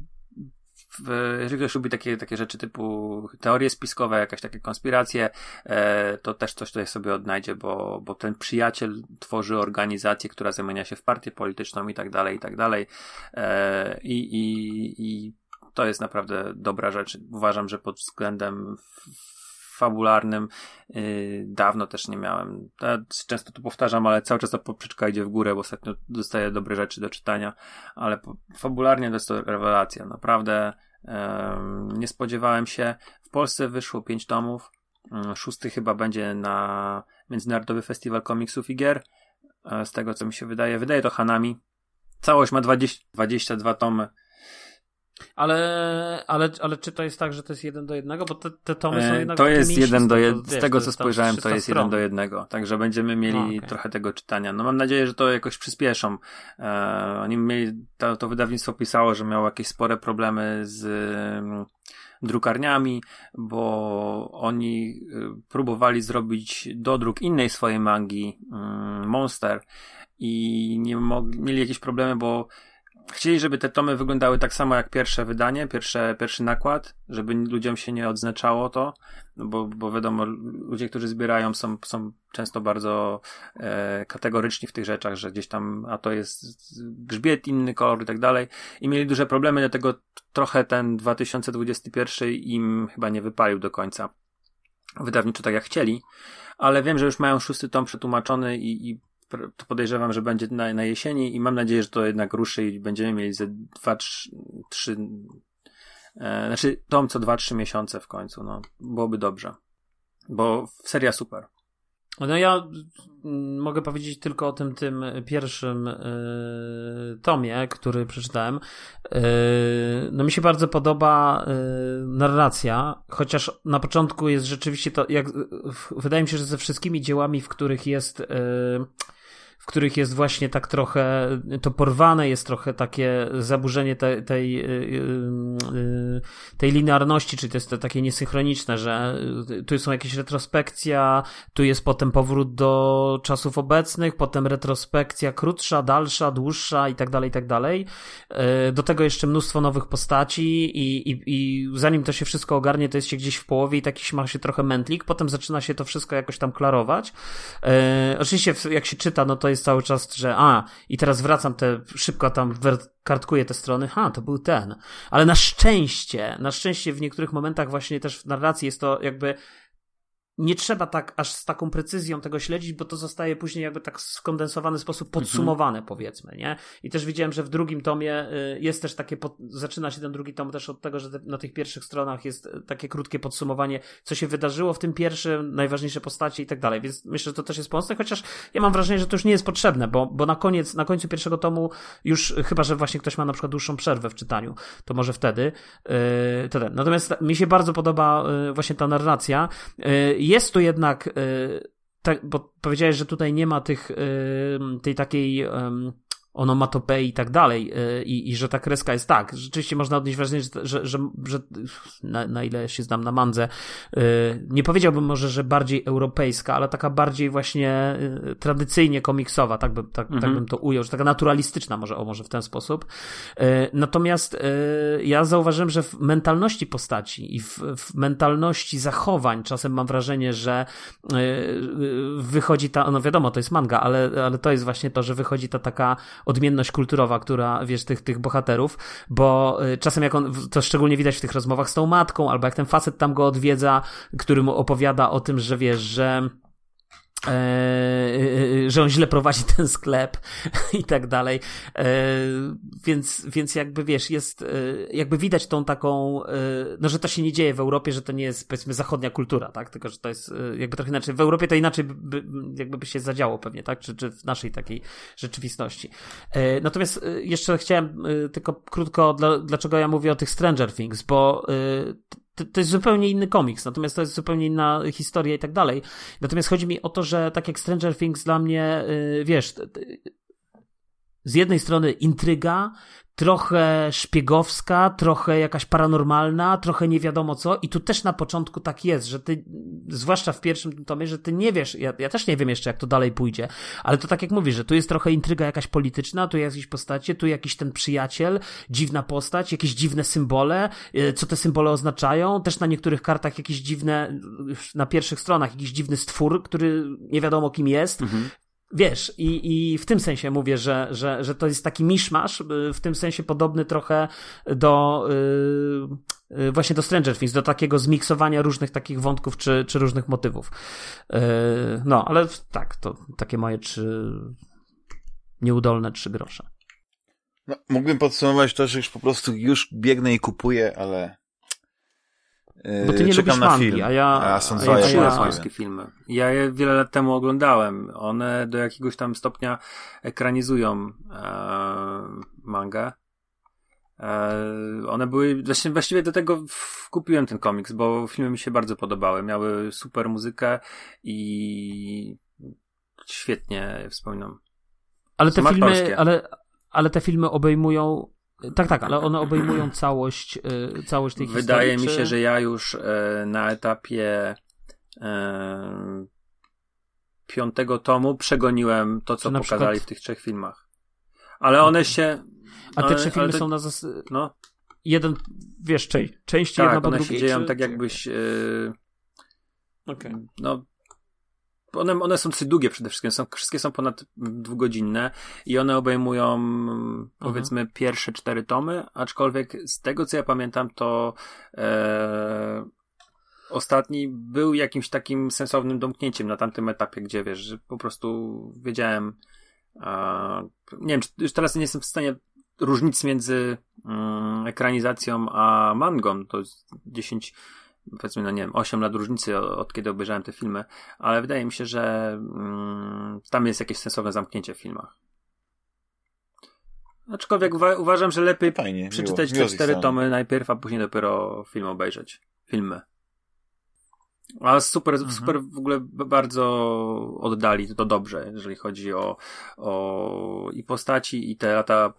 jeżeli ktoś lubi takie, takie rzeczy typu teorie spiskowe, jakieś takie konspiracje, e, to też coś tutaj sobie odnajdzie, bo, bo ten przyjaciel tworzy organizację, która zamienia się w partię polityczną i tak dalej, i tak dalej. E, i, i, I to jest naprawdę dobra rzecz. Uważam, że pod względem fabularnym yy, dawno też nie miałem. Ja często to powtarzam, ale cały czas ta poprzeczka idzie w górę, bo ostatnio dostaję dobre rzeczy do czytania, ale fabularnie to jest to rewelacja. Naprawdę yy, nie spodziewałem się. W Polsce wyszło pięć tomów. Yy, szósty chyba będzie na Międzynarodowy Festiwal Komiksów i Gier. Yy, z tego co mi się wydaje. Wydaje to Hanami. Całość ma 20, 22 tomy. Ale, ale, ale czy to jest tak, że to jest jeden do jednego? Bo te, te tomy są e, jednak To jest jeden do jednego. Z tego co spojrzałem, to jest jeden do jednego. Także będziemy mieli no, okay. trochę tego czytania. No mam nadzieję, że to jakoś przyspieszą. E, oni mieli, to, to wydawnictwo pisało, że miało jakieś spore problemy z um, drukarniami, bo oni y, próbowali zrobić dodruk innej swojej mangi, um, Monster, i nie mogli, mieli jakieś problemy, bo Chcieli, żeby te tomy wyglądały tak samo jak pierwsze wydanie, pierwsze, pierwszy nakład, żeby ludziom się nie odznaczało to, no bo, bo wiadomo, ludzie, którzy zbierają są, są często bardzo e, kategoryczni w tych rzeczach, że gdzieś tam, a to jest grzbiet, inny kolor i tak dalej. I mieli duże problemy, dlatego trochę ten 2021 im chyba nie wypalił do końca wydawniczo tak jak chcieli, ale wiem, że już mają szósty tom przetłumaczony i, i to podejrzewam, że będzie na, na jesieni i mam nadzieję, że to jednak ruszy i będziemy mieli ze dwa, trzy, e, znaczy tom co dwa, trzy miesiące w końcu, no, byłoby dobrze. Bo seria super. No ja mm, mogę powiedzieć tylko o tym tym pierwszym y, tomie, który przeczytałem. Y, no mi się bardzo podoba y, narracja, chociaż na początku jest rzeczywiście to, jak wydaje mi się, że ze wszystkimi dziełami, w których jest w których jest właśnie tak trochę to porwane, jest trochę takie zaburzenie tej, tej, y, y, y, tej linearności, czyli to jest to takie niesynchroniczne, że tu są jakieś retrospekcja, tu jest potem powrót do czasów obecnych, potem retrospekcja krótsza, dalsza, dłuższa i tak dalej, i tak dalej. Do tego jeszcze mnóstwo nowych postaci i, i, i zanim to się wszystko ogarnie, to jest się gdzieś w połowie i taki ma się trochę mętlik, potem zaczyna się to wszystko jakoś tam klarować. Oczywiście jak się czyta, no to jest cały czas, że a, i teraz wracam te, szybko tam kartkuję te strony, ha, to był ten. Ale na szczęście, na szczęście w niektórych momentach właśnie też w narracji jest to jakby nie trzeba tak aż z taką precyzją tego śledzić, bo to zostaje później jakby tak w skondensowany sposób mhm. podsumowane, mhm. powiedzmy, nie? I też widziałem, że w drugim tomie y, jest też takie, pod... zaczyna się ten drugi tom też od tego, że na tych pierwszych stronach jest y, takie krótkie podsumowanie, co się wydarzyło w tym pierwszym, najważniejsze postacie i tak dalej, więc myślę, że to też jest pomocne, chociaż ja mam wrażenie, że to już nie jest potrzebne, bo, bo na koniec, na końcu pierwszego tomu już, chyba, że właśnie ktoś ma na przykład dłuższą przerwę w czytaniu, to może wtedy, yy, to ten. Natomiast mi się bardzo podoba właśnie ta narracja, yy, jest tu jednak, y, tak, bo powiedziałeś, że tutaj nie ma tych, y, tej takiej onomatopei i tak dalej y, i, i że ta kreska jest tak, rzeczywiście można odnieść wrażenie, że, że, że, że na, na, ile się znam na mandze, y, nie powiedziałbym może, że bardziej europejska, ale taka bardziej właśnie y, tradycyjnie komiksowa, tak, by, tak, tak mhm. tak bym to ujął, że taka naturalistyczna może, o może w ten sposób. Natomiast ja zauważyłem, że w mentalności postaci i w, w mentalności zachowań czasem mam wrażenie, że wychodzi ta, no wiadomo, to jest manga, ale, ale to jest właśnie to, że wychodzi ta taka odmienność kulturowa, która, wiesz, tych, tych bohaterów, bo y, czasem jak on, to szczególnie widać w tych rozmowach z tą matką, albo jak ten facet tam go odwiedza, który mu opowiada o tym, że wiesz, że że on źle prowadzi ten sklep i tak dalej. E, więc, więc jakby wiesz, jest, jakby widać tą taką, no że to się nie dzieje w Europie, że to nie jest powiedzmy zachodnia kultura, tak? Tylko, że to jest jakby trochę inaczej. W Europie to inaczej by, jakby by się zadziało pewnie, tak? Czy, czy w naszej takiej rzeczywistości. Natomiast jeszcze chciałem tylko krótko, dlaczego ja mówię o tych Stranger Things, bo to, to, jest zupełnie inny komiks, natomiast to jest zupełnie inna historia i tak dalej. Natomiast chodzi mi o to, że tak jak Stranger Things dla mnie, yy, wiesz, z jednej strony intryga, trochę szpiegowska, trochę jakaś paranormalna, trochę nie wiadomo co. I tu też na początku tak jest, że ty, zwłaszcza w pierwszym tomie, że ty nie wiesz, ja, ja też nie wiem jeszcze jak to dalej pójdzie, ale to tak jak mówisz, że tu jest trochę intryga jakaś polityczna, tu jakieś postacie, tu jakiś ten przyjaciel, dziwna postać, jakieś dziwne symbole, e, co te symbole oznaczają, też na niektórych kartach jakieś dziwne, na pierwszych stronach jakiś dziwny stwór, który nie wiadomo kim jest, mhm. Wiesz, i, i w tym sensie mówię, że, że, że to jest taki miszmasz, y, w tym sensie podobny trochę do yy, właśnie do Stranger Things, do takiego zmiksowania różnych takich wątków czy, czy różnych motywów. Yy, no, ale tak, to takie moje trzy nieudolne trzy grosze. No, mógłbym podsumować to, że już po prostu już biegnę i kupuję, ale bo ty nie Czekam lubisz na mangi, film. a ja... A są dwa ja, ja, japońskie filmy. Ja je wiele lat temu oglądałem. One do jakiegoś tam stopnia ekranizują e, mangę. E, one były, właściwie, właściwie do tego kupiłem ten komiks, bo filmy mi się bardzo podobały. Miały super muzykę i świetnie wspominam. Ale te filmy, ale, ale te filmy obejmują tak, tak, ale one obejmują całość, y, całość tej historii. Wydaje mi się, że ja już e, na etapie e, piątego tomu przegoniłem to, co pokazali przykład... w tych trzech filmach. Ale one się. A te trzy filmy to... są na zasadzie. No. Jeden, wiesz, część, części tak, jedna po drugiej. One się dzieją czy... tak, jakbyś. Yy... Okay. No, one, one są dosyć długie przede wszystkim, są, wszystkie są ponad dwugodzinne i one obejmują mhm. powiedzmy pierwsze cztery tomy, aczkolwiek z tego co ja pamiętam to e, ostatni był jakimś takim sensownym domknięciem na tamtym etapie, gdzie wiesz, że po prostu wiedziałem e, nie wiem, już teraz nie jestem w stanie różnic między mm, ekranizacją a mangą, to jest 10 powiedzmy, no nie wiem, 8 lat różnicy od, od kiedy obejrzałem te filmy, ale wydaje mi się, że mm, tam jest jakieś sensowne zamknięcie w filmach. Aczkolwiek uwa uważam, że lepiej Fajnie, przeczytać miło, te cztery tomy najpierw, a później dopiero film obejrzeć. Filmy. A super, mhm. super w ogóle bardzo oddali to dobrze, jeżeli chodzi o, o i postaci, i te lata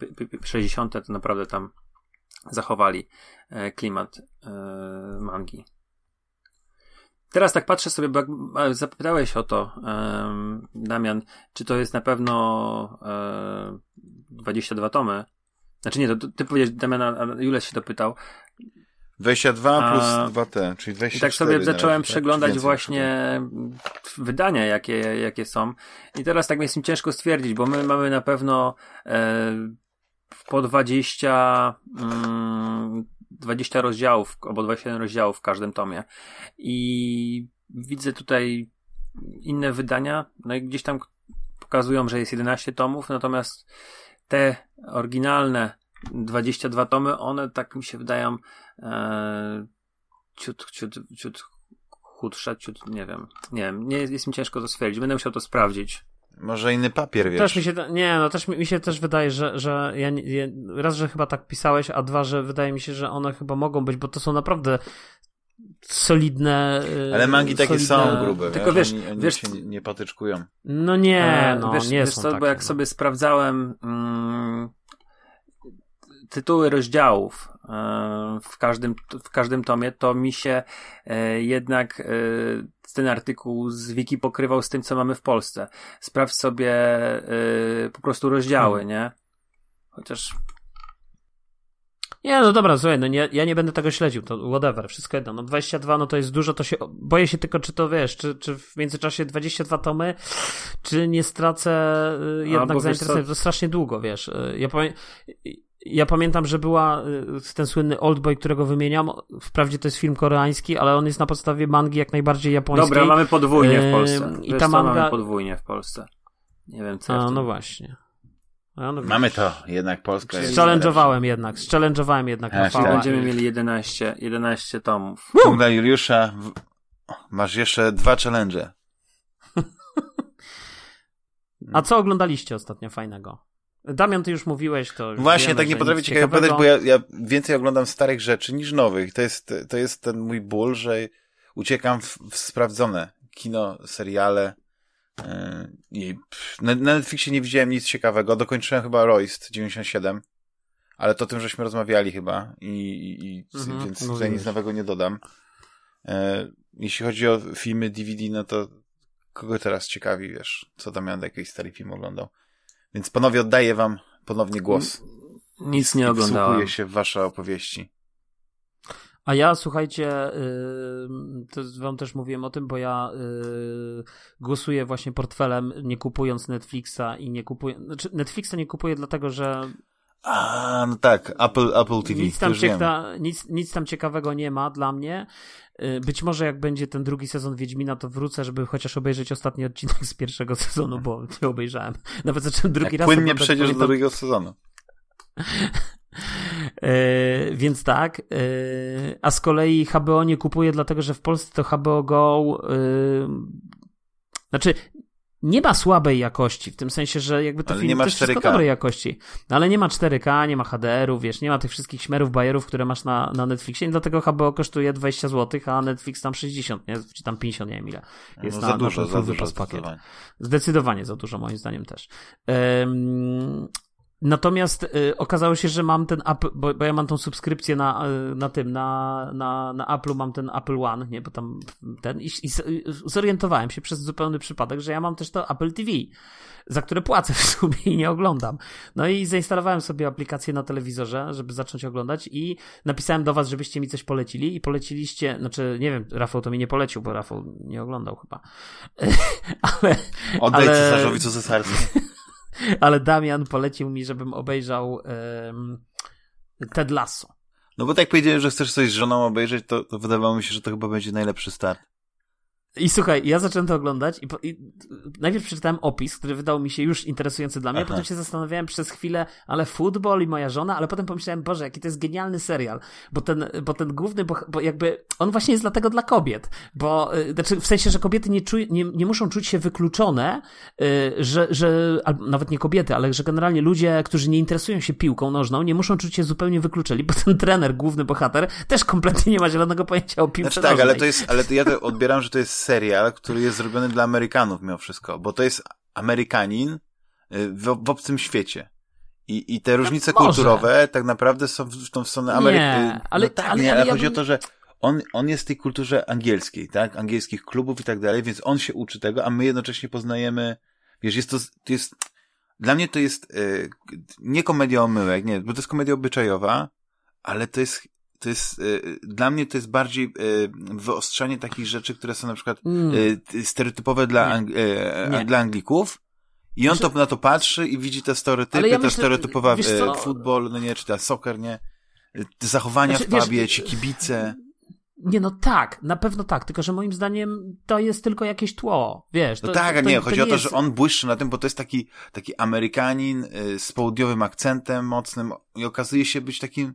60. to naprawdę tam zachowali e, klimat mangi. Teraz tak patrzę sobie, bo zapytałeś o to, Damian, czy to jest na pewno um, 22 tomy. Znaczy nie, to ty powiedziałeś, Damian, a Jules się dopytał. 22 plus a, 2T, czyli 24. I tak sobie zacząłem razie, tak? przeglądać tak? właśnie wydania, jakie, jakie są. I teraz tak mi jest mi ciężko stwierdzić, bo my mamy na pewno e, po 20, mm, 20 rozdziałów, albo 21 rozdziałów w każdym tomie. I widzę tutaj inne wydania, no i gdzieś tam pokazują, że jest 11 tomów, natomiast te oryginalne 22 tomy, one tak mi się wydają e, ciut, ciut, ciut chudsze, ciut, nie wiem, nie wiem, nie jest mi ciężko to stwierdzić, będę musiał to sprawdzić. Może inny papier, wiesz. Też mi się, nie, no też mi, mi się też wydaje, że, że ja, ja, raz, że chyba tak pisałeś, a dwa, że wydaje mi się, że one chyba mogą być, bo to są naprawdę solidne. Ale mangi takie solidne... są grube. Tylko wiesz, oni, oni wiesz, się nie, nie patyczkują. No nie, no wiesz, nie wiesz są co, takie, bo jak no. sobie sprawdzałem mm, tytuły rozdziałów e, w każdym, w każdym tomie, to mi się e, jednak e, ten artykuł z wiki pokrywał z tym, co mamy w Polsce. Sprawdź sobie po prostu rozdziały, hmm. nie? Chociaż nie, no dobra, słuchaj, no nie, ja nie będę tego śledził, to whatever, wszystko jedno. No 22, no to jest dużo, to się, boję się tylko, czy to wiesz, czy, czy w międzyczasie 22 tomy, czy nie stracę jednak zainteresowania, to strasznie długo, wiesz. Ja powiem, ja pamiętam, że była y, ten słynny Oldboy, którego wymieniam. Wprawdzie to jest film koreański, ale on jest na podstawie mangi jak najbardziej japońskiej. Dobra, mamy podwójnie w Polsce. I ta manga... mamy podwójnie w Polsce. Nie wiem co. A, no właśnie. No, no Mamy to, jednak Polska jest Challenge'owałem jednak, challenge'owałem jednak na tak. Będziemy mieli 11, 11 tomów. Punkt dla Juliusza. Masz jeszcze dwa challenge. A co oglądaliście ostatnio fajnego? Damian, ty już mówiłeś to. Już Właśnie, wiemy, tak nie potrafię ciekawe powiedzieć, bo ja, ja, więcej oglądam starych rzeczy niż nowych. To jest, to jest ten mój ból, że uciekam w, w sprawdzone kino, seriale. Yy, na, na Netflixie nie widziałem nic ciekawego. Dokończyłem chyba Royst 97, ale to o tym żeśmy rozmawiali chyba i, i mhm, więc tutaj nic nowego nie dodam. Yy, jeśli chodzi o filmy DVD, no to kogo teraz ciekawi, wiesz, co Damian jakiś stary film oglądał. Więc panowie, oddaję wam ponownie głos. Nic nie oglądałem. Wsłuchuję się w wasze opowieści. A ja, słuchajcie, yy, to wam też mówiłem o tym, bo ja yy, głosuję właśnie portfelem, nie kupując Netflixa i nie kupuję, znaczy Netflixa nie kupuję dlatego, że a, no tak, Apple, Apple TV. Nic tam, cieka, nic, nic tam ciekawego nie ma dla mnie. Y, być może jak będzie ten drugi sezon Wiedźmina, to wrócę, żeby chociaż obejrzeć ostatni odcinek z pierwszego sezonu, bo nie obejrzałem. Nawet zacząłem drugi jak raz. Płynnie przejdziesz do drugiego sezonu. Yy, więc tak. Yy, a z kolei HBO nie kupuje, dlatego że w Polsce to HBO Go. Yy, znaczy, nie ma słabej jakości, w tym sensie, że jakby to ale film jest wszystko dobrej jakości. No, ale nie ma 4K, nie ma HDR-ów, wiesz, nie ma tych wszystkich śmerów, bajerów, które masz na, na Netflixie, dlatego HBO kosztuje 20 zł, a Netflix tam 60, nie? Czy tam 50, nie wiem ile. Jest no, na, za dużo, na za dużo pakiet. Zdecydowanie za dużo, moim zdaniem też. Um, Natomiast y, okazało się, że mam ten Apple, bo, bo, ja mam tą subskrypcję na, y, na tym, na, na, na Apple mam ten Apple One, nie, bo tam ten i, i zorientowałem się przez zupełny przypadek, że ja mam też to Apple TV, za które płacę w sumie i nie oglądam. No i zainstalowałem sobie aplikację na telewizorze, żeby zacząć oglądać i napisałem do was, żebyście mi coś polecili i poleciliście, znaczy nie wiem, Rafał to mi nie polecił, bo Rafał nie oglądał chyba. ale... Oddaj ale... cesarzowi co cesarskie. ale Damian polecił mi, żebym obejrzał um, Ted Lasso. No bo tak powiedziałem, że chcesz coś z żoną obejrzeć, to, to wydawało mi się, że to chyba będzie najlepszy start. I słuchaj, ja zacząłem to oglądać i, po, i, najpierw przeczytałem opis, który wydał mi się już interesujący dla mnie, Aha. potem się zastanawiałem przez chwilę, ale futbol i moja żona, ale potem pomyślałem, Boże, jaki to jest genialny serial, bo ten, bo ten główny, bo, bo jakby on właśnie jest dlatego dla kobiet, bo y, znaczy w sensie, że kobiety nie, czuj, nie, nie muszą czuć się wykluczone, y, że, że albo nawet nie kobiety, ale że generalnie ludzie, którzy nie interesują się piłką nożną, nie muszą czuć się zupełnie wykluczeni, bo ten trener, główny bohater, też kompletnie nie ma zielonego pojęcia o piłce znaczy, tak, ale to jest, ale to ja to odbieram, że to jest serial, który jest zrobiony dla Amerykanów mimo wszystko, bo to jest Amerykanin y, w, w obcym świecie. I, I te różnice Może. kulturowe tak naprawdę są w tą stronę Ameryki. Nie, ale, no tak, ale, nie, ale, ale chodzi bym... o to, że on, on jest w tej kulturze angielskiej, tak? Angielskich klubów i tak dalej, więc on się uczy tego, a my jednocześnie poznajemy, wiesz, jest to, to jest, dla mnie to jest y, nie komedia omyłek, nie, bo to jest komedia obyczajowa, ale to jest to jest, y, dla mnie to jest bardziej y, wyostrzanie takich rzeczy, które są na przykład mm. y, stereotypowe dla, Ang dla Anglików. I on znaczy... to, na to patrzy i widzi te stereotypy, ja te stereotypowa y, futbol, no nie, czy ta soccer, nie? Te zachowania znaczy, w pubie, wiesz, ci kibice. Nie, no tak, na pewno tak, tylko że moim zdaniem to jest tylko jakieś tło, wiesz. No to, tak, a nie, chodzi to nie o to, jest... że on błyszczy na tym, bo to jest taki, taki Amerykanin z południowym akcentem mocnym i okazuje się być takim,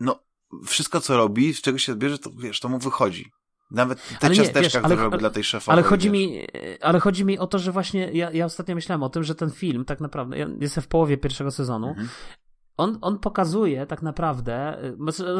no, wszystko, co robi, z czego się bierze, to wiesz, to mu wychodzi. Nawet te ale ciasteczka, nie, wiesz, które ale, robi dla tej szefowej. Ale chodzi, mi, ale chodzi mi o to, że właśnie ja, ja ostatnio myślałem o tym, że ten film tak naprawdę, ja jestem w połowie pierwszego sezonu, mhm. On, on pokazuje tak naprawdę,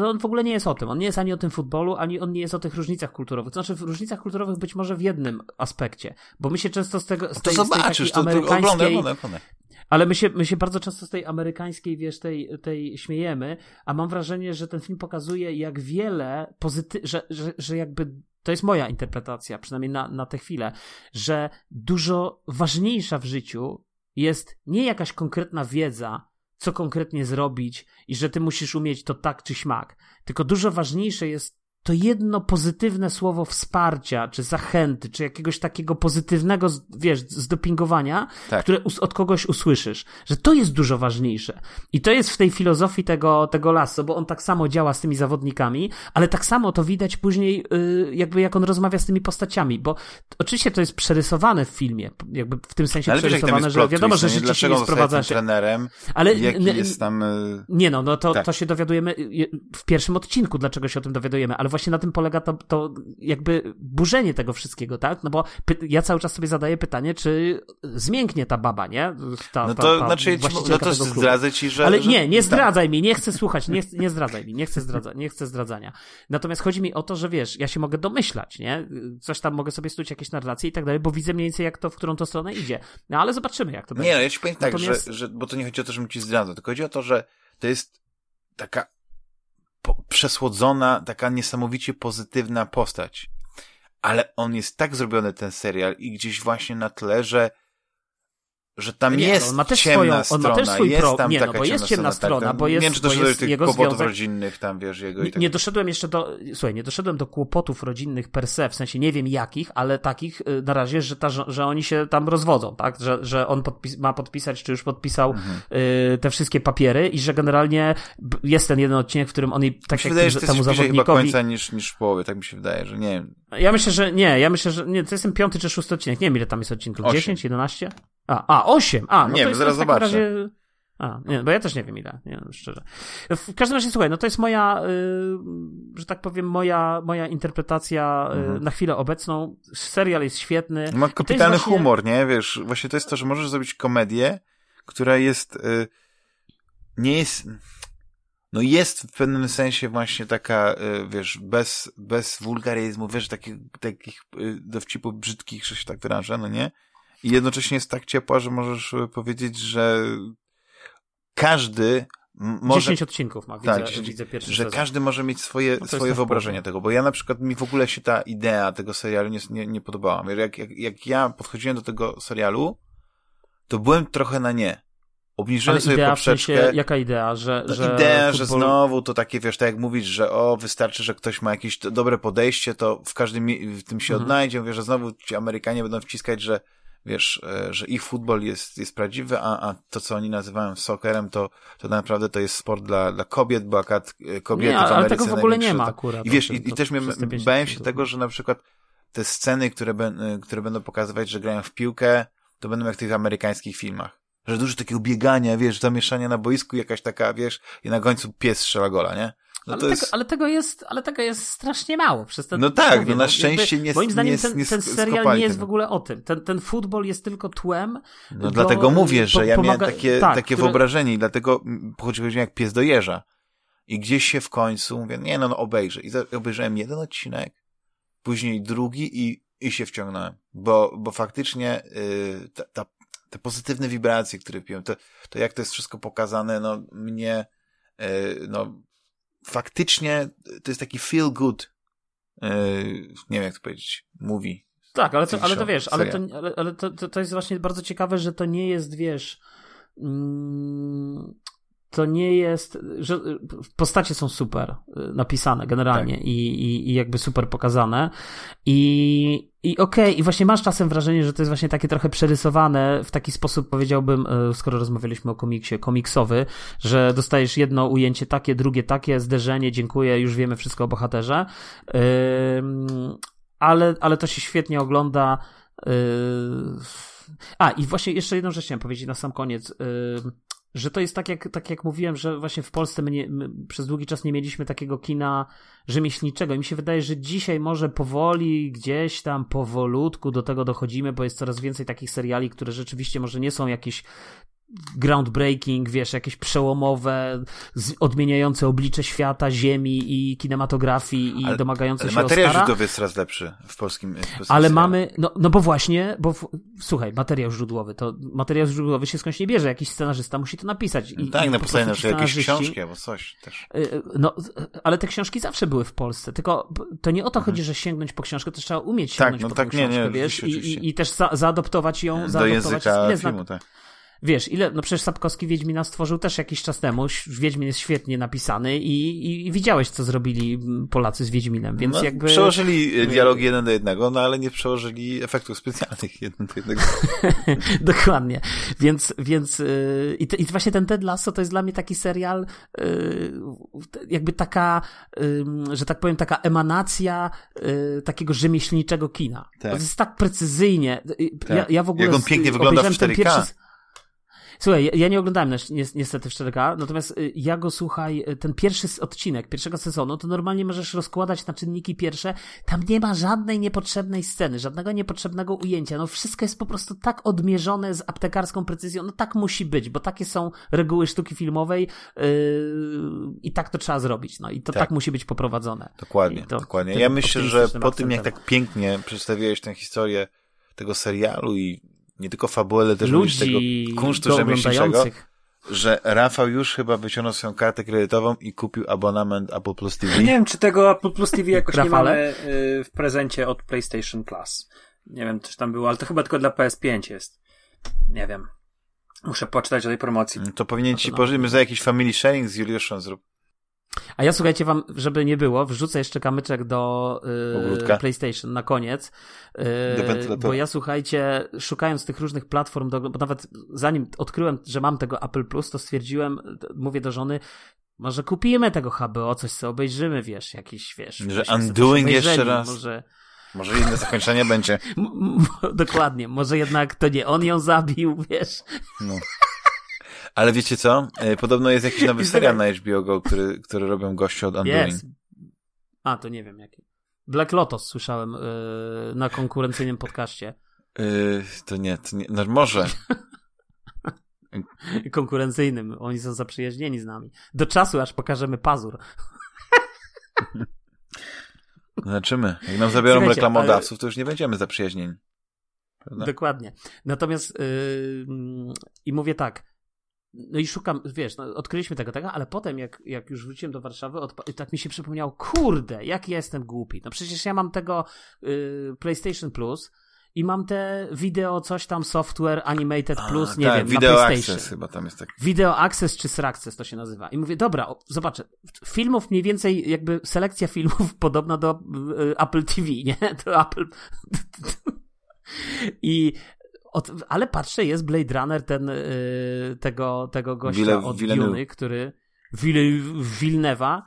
on w ogóle nie jest o tym, on nie jest ani o tym futbolu, ani on nie jest o tych różnicach kulturowych. Znaczy w różnicach kulturowych być może w jednym aspekcie, bo my się często z tego, z tej, to zobaczysz, z tej takiej to, to amerykańskiej... Oglądam, oglądam. Ale my się, my się bardzo często z tej amerykańskiej, wiesz, tej, tej śmiejemy, a mam wrażenie, że ten film pokazuje, jak wiele pozyty... że, że, że jakby to jest moja interpretacja, przynajmniej na, na tę chwilę, że dużo ważniejsza w życiu jest nie jakaś konkretna wiedza, co konkretnie zrobić i że ty musisz umieć to tak czy śmak, tylko dużo ważniejsze jest to jedno pozytywne słowo wsparcia, czy zachęty, czy jakiegoś takiego pozytywnego, wiesz, zdopingowania, tak. które od kogoś usłyszysz, że to jest dużo ważniejsze. I to jest w tej filozofii tego, tego lasu, bo on tak samo działa z tymi zawodnikami, ale tak samo to widać później, yy, jakby jak on rozmawia z tymi postaciami, bo oczywiście to jest przerysowane w filmie, jakby w tym sensie ale przerysowane, wiesz, że wiadomo, że życie się nie sprowadza się. trenerem, ale jaki jest tam... Yy... Nie no, no to, tak. to się dowiadujemy y, w pierwszym odcinku, dlaczego się o tym dowiadujemy, ale właśnie na tym polega to, to jakby burzenie tego wszystkiego, tak? No bo ja cały czas sobie zadaję pytanie, czy zmięknie ta baba, nie? Ta, no to ta, ta znaczy, no to zdradzę ci, że... Ale że... nie, nie tak. zdradzaj tak. mi, nie chcę słuchać, nie, nie zdradzaj mi, nie chcę, zdradza, nie chcę zdradzania. Natomiast chodzi mi o to, że wiesz, ja się mogę domyślać, nie? Coś tam mogę sobie stuć jakieś narracje i tak dalej, bo widzę mniej więcej, jak to, w którą to stronę idzie. No ale zobaczymy, jak to będzie. Nie, no ja ci powiem tak, że, że, bo to nie chodzi o to, żebym ci zdradzał, tylko chodzi o to, że to jest taka przesłodzona, taka niesamowicie pozytywna postać. Ale on jest tak zrobiony, ten serial, i gdzieś właśnie na tle, że że tam nie, jest on ma też ciemna swoją, strona, on ma też swój jest tam nie, taka no, bo jest ciemna strona, strona tak, bo jest, nie wiem, czy doszedłem do tych jego kłopotów związek... rodzinnych tam, wiesz, jego i tak. Nie doszedłem jeszcze do, słuchaj, nie doszedłem do kłopotów rodzinnych per se, w sensie nie wiem jakich, ale takich y, na razie, że, ta, że oni się tam rozwodzą, tak, że, że on podpis, ma podpisać, czy już podpisał mhm. y, te wszystkie papiery i że generalnie jest ten jeden odcinek, w którym oni tak jak wydaje, że temu zawodnikowi... chyba końca niż, niż w połowie, tak mi się wydaje, że nie wiem. Ja myślę, że nie, ja myślę, że nie, to jest ten piąty czy szósty odcinek, nie wiem ile tam jest odcinków, 10, 11? A, a, 8. A, no nie to jest, zaraz zobaczę. Razie... A, nie, bo ja też nie wiem ile, nie wiem, szczerze. W każdym razie, słuchaj, no to jest moja, y, że tak powiem, moja, moja interpretacja y, mhm. na chwilę obecną. Serial jest świetny. Ma kapitalny właśnie... humor, nie? Wiesz, właśnie to jest to, że możesz zrobić komedię, która jest, y, nie jest, no jest w pewnym sensie właśnie taka, y, wiesz, bez, bez wulgaryzmu, wiesz, takich, takich y, dowcipów brzydkich, że się tak wyrażę, no nie? I jednocześnie jest tak ciepła, że możesz e, powiedzieć, że każdy może... 10 odcinków ma, widzę, tak, widzę pierwszy Że sezon. każdy może mieć swoje, no swoje wyobrażenie tego, bo ja na przykład, mi w ogóle się ta idea tego serialu nie, nie, nie podobała. Jak, jak, jak ja podchodziłem do tego serialu, to byłem trochę na nie. Obniżyłem sobie idea, poprzeczkę. W sensie, jaka idea? Że, no, że idea, futbol... że znowu to takie, wiesz, tak jak mówisz, że o, wystarczy, że ktoś ma jakieś dobre podejście, to w każdym w tym się mhm. odnajdzie. Mówię, że znowu ci Amerykanie będą wciskać, że wiesz, e, że ich futbol jest, jest prawdziwy, a, a to, co oni nazywają soccerem, to, to naprawdę to jest sport dla, dla kobiet, bo akad e, kobiety nie, w Ameryce ale tego w ogóle nie ma akurat. I wiesz, i, i też mnie, bałem się tego, że na przykład te sceny, które, be, które będą pokazywać, że grają w piłkę, to będą jak w tych amerykańskich filmach. Że dużo takiego biegania, wiesz, zamieszania na boisku, jakaś taka, wiesz, i na końcu pies strzela gola, nie? No ale, tego, jest... ale, tego jest, ale tego jest strasznie mało. Przez ten, no tak, mówię, no na szczęście nie Moim zdaniem nie, ten, nie ten serial nie jest w ogóle o tym. Ten, ten futbol jest tylko tłem. No do, dlatego mówię, że po, ja pomaga... miałem takie, tak, takie które... wyobrażenie i dlatego chodziło jak pies do jeża. I gdzieś się w końcu mówię, nie no, no obejrzę. I obejrzałem jeden odcinek, później drugi i, i się wciągnąłem. Bo, bo faktycznie yy, ta, ta, te pozytywne wibracje, które piłem, to, to jak to jest wszystko pokazane, no mnie, yy, no faktycznie to jest taki feel good, yy, nie wiem jak to powiedzieć, mówi. Tak, ale to, ale to wiesz, ale, to, ale, ale to, to, to jest właśnie bardzo ciekawe, że to nie jest, wiesz, mm, to nie jest, że postacie są super y, napisane generalnie tak. i, i, i jakby super pokazane i, i okej, okay, i właśnie masz czasem wrażenie, że to jest właśnie takie trochę przerysowane w taki sposób, powiedziałbym, y, skoro rozmawialiśmy o komiksie, komiksowy, że dostajesz jedno ujęcie takie, drugie takie, zderzenie, dziękuję, już wiemy wszystko o bohaterze, ale, ale to się świetnie ogląda. Y, a, i właśnie jeszcze jedną rzecz chciałem powiedzieć na sam koniec że to jest tak jak, tak jak mówiłem, że właśnie w Polsce my, nie, my przez długi czas nie mieliśmy takiego kina rzemieślniczego. I mi się wydaje, że dzisiaj może powoli gdzieś tam powolutku do tego dochodzimy, bo jest coraz więcej takich seriali, które rzeczywiście może nie są jakieś groundbreaking, wiesz, jakieś przełomowe, odmieniające oblicze świata, ziemi i kinematografii i ale, domagające ale się materiał Oscara. źródłowy jest coraz lepszy w polskim, w polskim Ale serialu. mamy, no, no bo właśnie, bo w, słuchaj, materiał źródłowy, to materiał źródłowy się skądś nie bierze, jakiś scenarzysta musi to napisać. I, tak, napisane na jakieś książki albo coś też. Y, y, no, ale te książki zawsze były w Polsce, tylko to nie o to mhm. chodzi, że sięgnąć po książkę, to trzeba umieć tak, sięgnąć no po tak, książkę, nie, nie, wiesz, i, i, i, też za, zaadoptować ją, Do zaadoptować języka filmu, tak wiesz, ile, no przecież Sapkowski Wiedźmina stworzył też jakiś czas temu, Wiedźmin jest świetnie napisany i, i, i widziałeś, co zrobili Polacy z Wiedźminem, więc no, jakby... Przełożyli e, dialogi jeden do jednego, no ale nie przełożyli efektów specjalnych jeden do jednego. Dokładnie, więc, więc yy, i, i właśnie ten Ted Lasso to jest dla mnie taki serial, yy, jakby taka, yy, że tak powiem, taka emanacja takiego rzemieślniczego kina. Tak. To jest tak precyzyjnie. Tak. Ja, ja w ogóle Jak on pięknie wygląda w 4K. Pierwszy, Słuchaj, ja nie oglądałem niestety w 4K, natomiast y, ja go słuchaj, y, ten pierwszy odcinek pierwszego sezonu, to normalnie możesz rozkładać na czynniki pierwsze. Tam nie ma żadnej niepotrzebnej sceny, żadnego niepotrzebnego ujęcia. No wszystko jest po prostu tak odmierzone z aptekarską precyzją. No tak musi być, bo takie są reguły sztuki filmowej yy, i tak to trzeba zrobić. No i to tak, tak musi być poprowadzone. Dokładnie, to, dokładnie. Ja myślę, że po tym, jak tak pięknie przedstawiłeś tę historię tego serialu i nie tylko fabułę, ale też Ludzi tego kunsztu rzemieślniczego, że Rafał już chyba wyciągnął swoją kartę kredytową i kupił abonament Apple Plus TV. Nie wiem, czy tego Apple Plus TV jakoś nie mamy y, w prezencie od PlayStation Plus. Nie wiem, czy tam było, ale to chyba tylko dla PS5 jest. Nie wiem. Muszę poczytać o tej promocji. To powinien ci, pożyczyć za jakiś family sharing z Juliuszem zrób. A ja słuchajcie wam, żeby nie było, wrzucę jeszcze kamyczek do y, PlayStation na koniec. Y, bo ja słuchajcie, szukając tych różnych platform, do, bo nawet zanim odkryłem, że mam tego Apple Plus, to stwierdziłem, mówię do żony, może kupimy tego HBO, coś co obejrzymy, wiesz, jakiś, wiesz. Że Undoing jeszcze raz. Może, może inne zakończenie będzie. Dokładnie, może jednak to nie on ją zabił, wiesz. No. Ale wiecie co? E, podobno jest jakiś nowy serial na HBO Go, który, który robią goście od Undoing. Yes. A, to nie wiem jaki. Black Lotus słyszałem yy, na konkurencyjnym podcaście. Yy, to nie, to nie, no może. konkurencyjnym. Oni są zaprzyjaźnieni z nami. Do czasu, aż pokażemy pazur. Zobaczymy. Jak nam zabiorą Słuchajcie, reklamodawców, ale... to już nie będziemy zaprzyjaźnieni. Prawda? Dokładnie. Natomiast yy, i mówię tak, no i szukam, wiesz, no, odkryliśmy tego, tego, ale potem jak, jak już wróciłem do Warszawy, tak mi się przypomniało, kurde, jak ja jestem głupi. No przecież ja mam tego y, PlayStation Plus i mam te wideo, coś tam, software, animated plus, A, nie tak, wiem, video na PlayStation. Access chyba tam jest tak. Video Access czy Sraccess to się nazywa. I mówię, dobra, o, zobaczę, filmów mniej więcej, jakby selekcja filmów podobna do y, Apple TV, nie? To Apple... I od, ale patrzę, jest Blade Runner ten, yy, tego, tego gościa Wille, od Dune, który Villeneuve'a,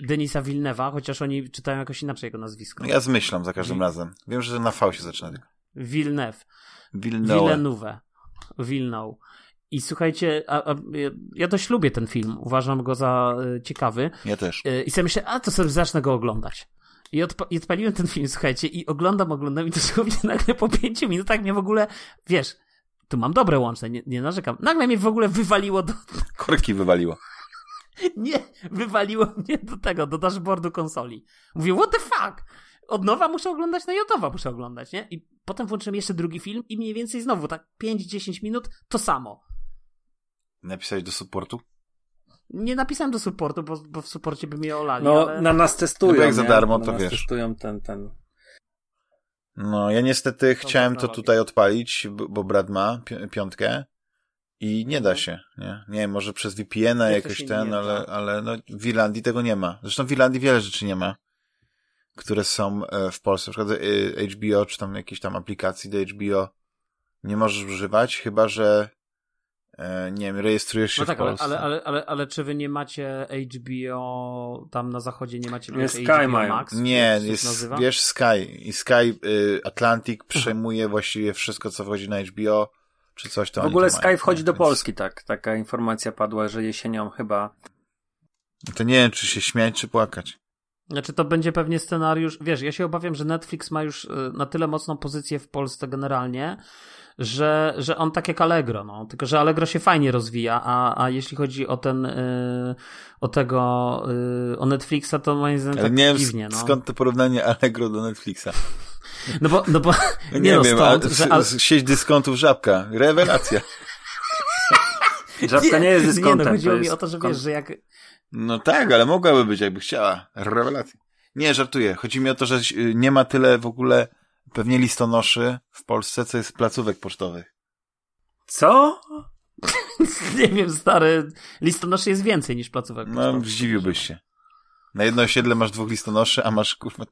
Denisa Villeneuve'a, chociaż oni czytają jakoś inaczej jego nazwisko. Ja zmyślam za każdym razem. Wiem, że na V się zaczyna tylko. Villeneuve. Villeneuve. I słuchajcie, a, a, ja dość lubię ten film. Uważam go za y, ciekawy. Ja też. Y, I sobie myślę, a to sobie zacznę go oglądać. I, odpa- I odpaliłem ten film, słuchajcie, i oglądam, oglądam i dosłownie nagle po pięciu minutach mnie w ogóle, wiesz, tu mam dobre łączne, nie, nie narzekam. Nagle mnie w ogóle wywaliło do... Korki wywaliło. Nie, wywaliło mnie do tego, do dashboardu konsoli. Mówię, what the fuck? Od nowa muszę oglądać, no i od nowa muszę oglądać, nie? I potem włączyłem jeszcze drugi film i mniej więcej znowu tak 5-10 minut to samo. Napisałeś do supportu? Nie napisałem do supportu, bo, bo w supporcie by mnie olali. No, ale... na nas testują. No jak za darmo, to na wiesz. testują ten, ten. No, ja niestety to chciałem to tutaj odpalić, bo brat ma piątkę i nie da się, nie? Nie wiem, może przez VPN-a jakoś ten, ale, ale no, w Irlandii tego nie ma. Zresztą w Irlandii wiele rzeczy nie ma, które są e, w Polsce. Na przykład HBO, czy tam jakieś tam aplikacji do HBO nie możesz używać, chyba że E, nie wiem, rejestrujesz się no tak, w Polsce. Ale, ale, ale, ale, czy wy nie macie HBO tam na zachodzie, nie macie nie, Sky HBO mają. Max? Nie, jest, wiesz, Sky. I Sky y, Atlantic przejmuje właściwie wszystko, co wchodzi na HBO, czy coś tam. W ogóle Sky mają, wchodzi do Polski, tak. Taka informacja padła, że jesienią chyba. To nie wiem, czy się śmiać, czy płakać. Znaczy to będzie pewnie scenariusz, wiesz, ja się obawiam, że Netflix ma już y, na tyle mocną pozycję w Polsce generalnie, że, że on tak jak Allegro, no. Tylko, że Allegro się fajnie rozwija, a, a jeśli chodzi o ten, yy, o tego, yy, o Netflixa, to moim zdaniem tak nie dziwnie, no. skąd to porównanie Allegro do Netflixa? No bo, no bo, nie, nie no, wiem, stąd, że... Al... sieć dyskontów Żabka, rewelacja. Żabka nie, nie jest dyskontem. Nie, no chodziło mi o to, że wiesz, że jak... No tak, ale mogłaby być, jakby chciała. Rewelacja. Nie, żartuję. Chodzi mi o to, że nie ma tyle w ogóle pewnie listonoszy w Polsce, co jest placówek pocztowych. Co? nie wiem, stary. Listonoszy jest więcej niż placówek no, pocztowych. No, zdziwiłbyś się. Na jedno osiedle masz dwóch listonoszy, a masz kurwa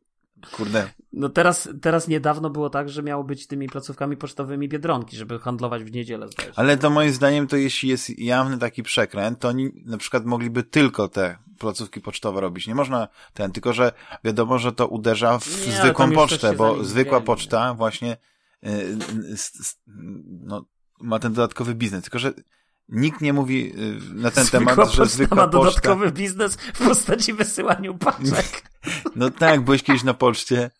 Kurde. No teraz, teraz niedawno było tak, że miało być tymi placówkami pocztowymi Biedronki, żeby handlować w niedzielę. Ale to moim zdaniem to jeśli jest jawny taki przekręt, to oni na przykład mogliby tylko te placówki pocztowe robić. Nie można ten, tylko że wiadomo, że to uderza w Nie, zwykłą pocztę, bo zwykła poczta właśnie yy, no, ma ten dodatkowy biznes. Tylko, że Nikt nie mówi y, na ten zwykła temat, że zwykła ma dodatkowy poczta... biznes w postaci wysyłaniu paczek. No tak, byłeś kiedyś na poczcie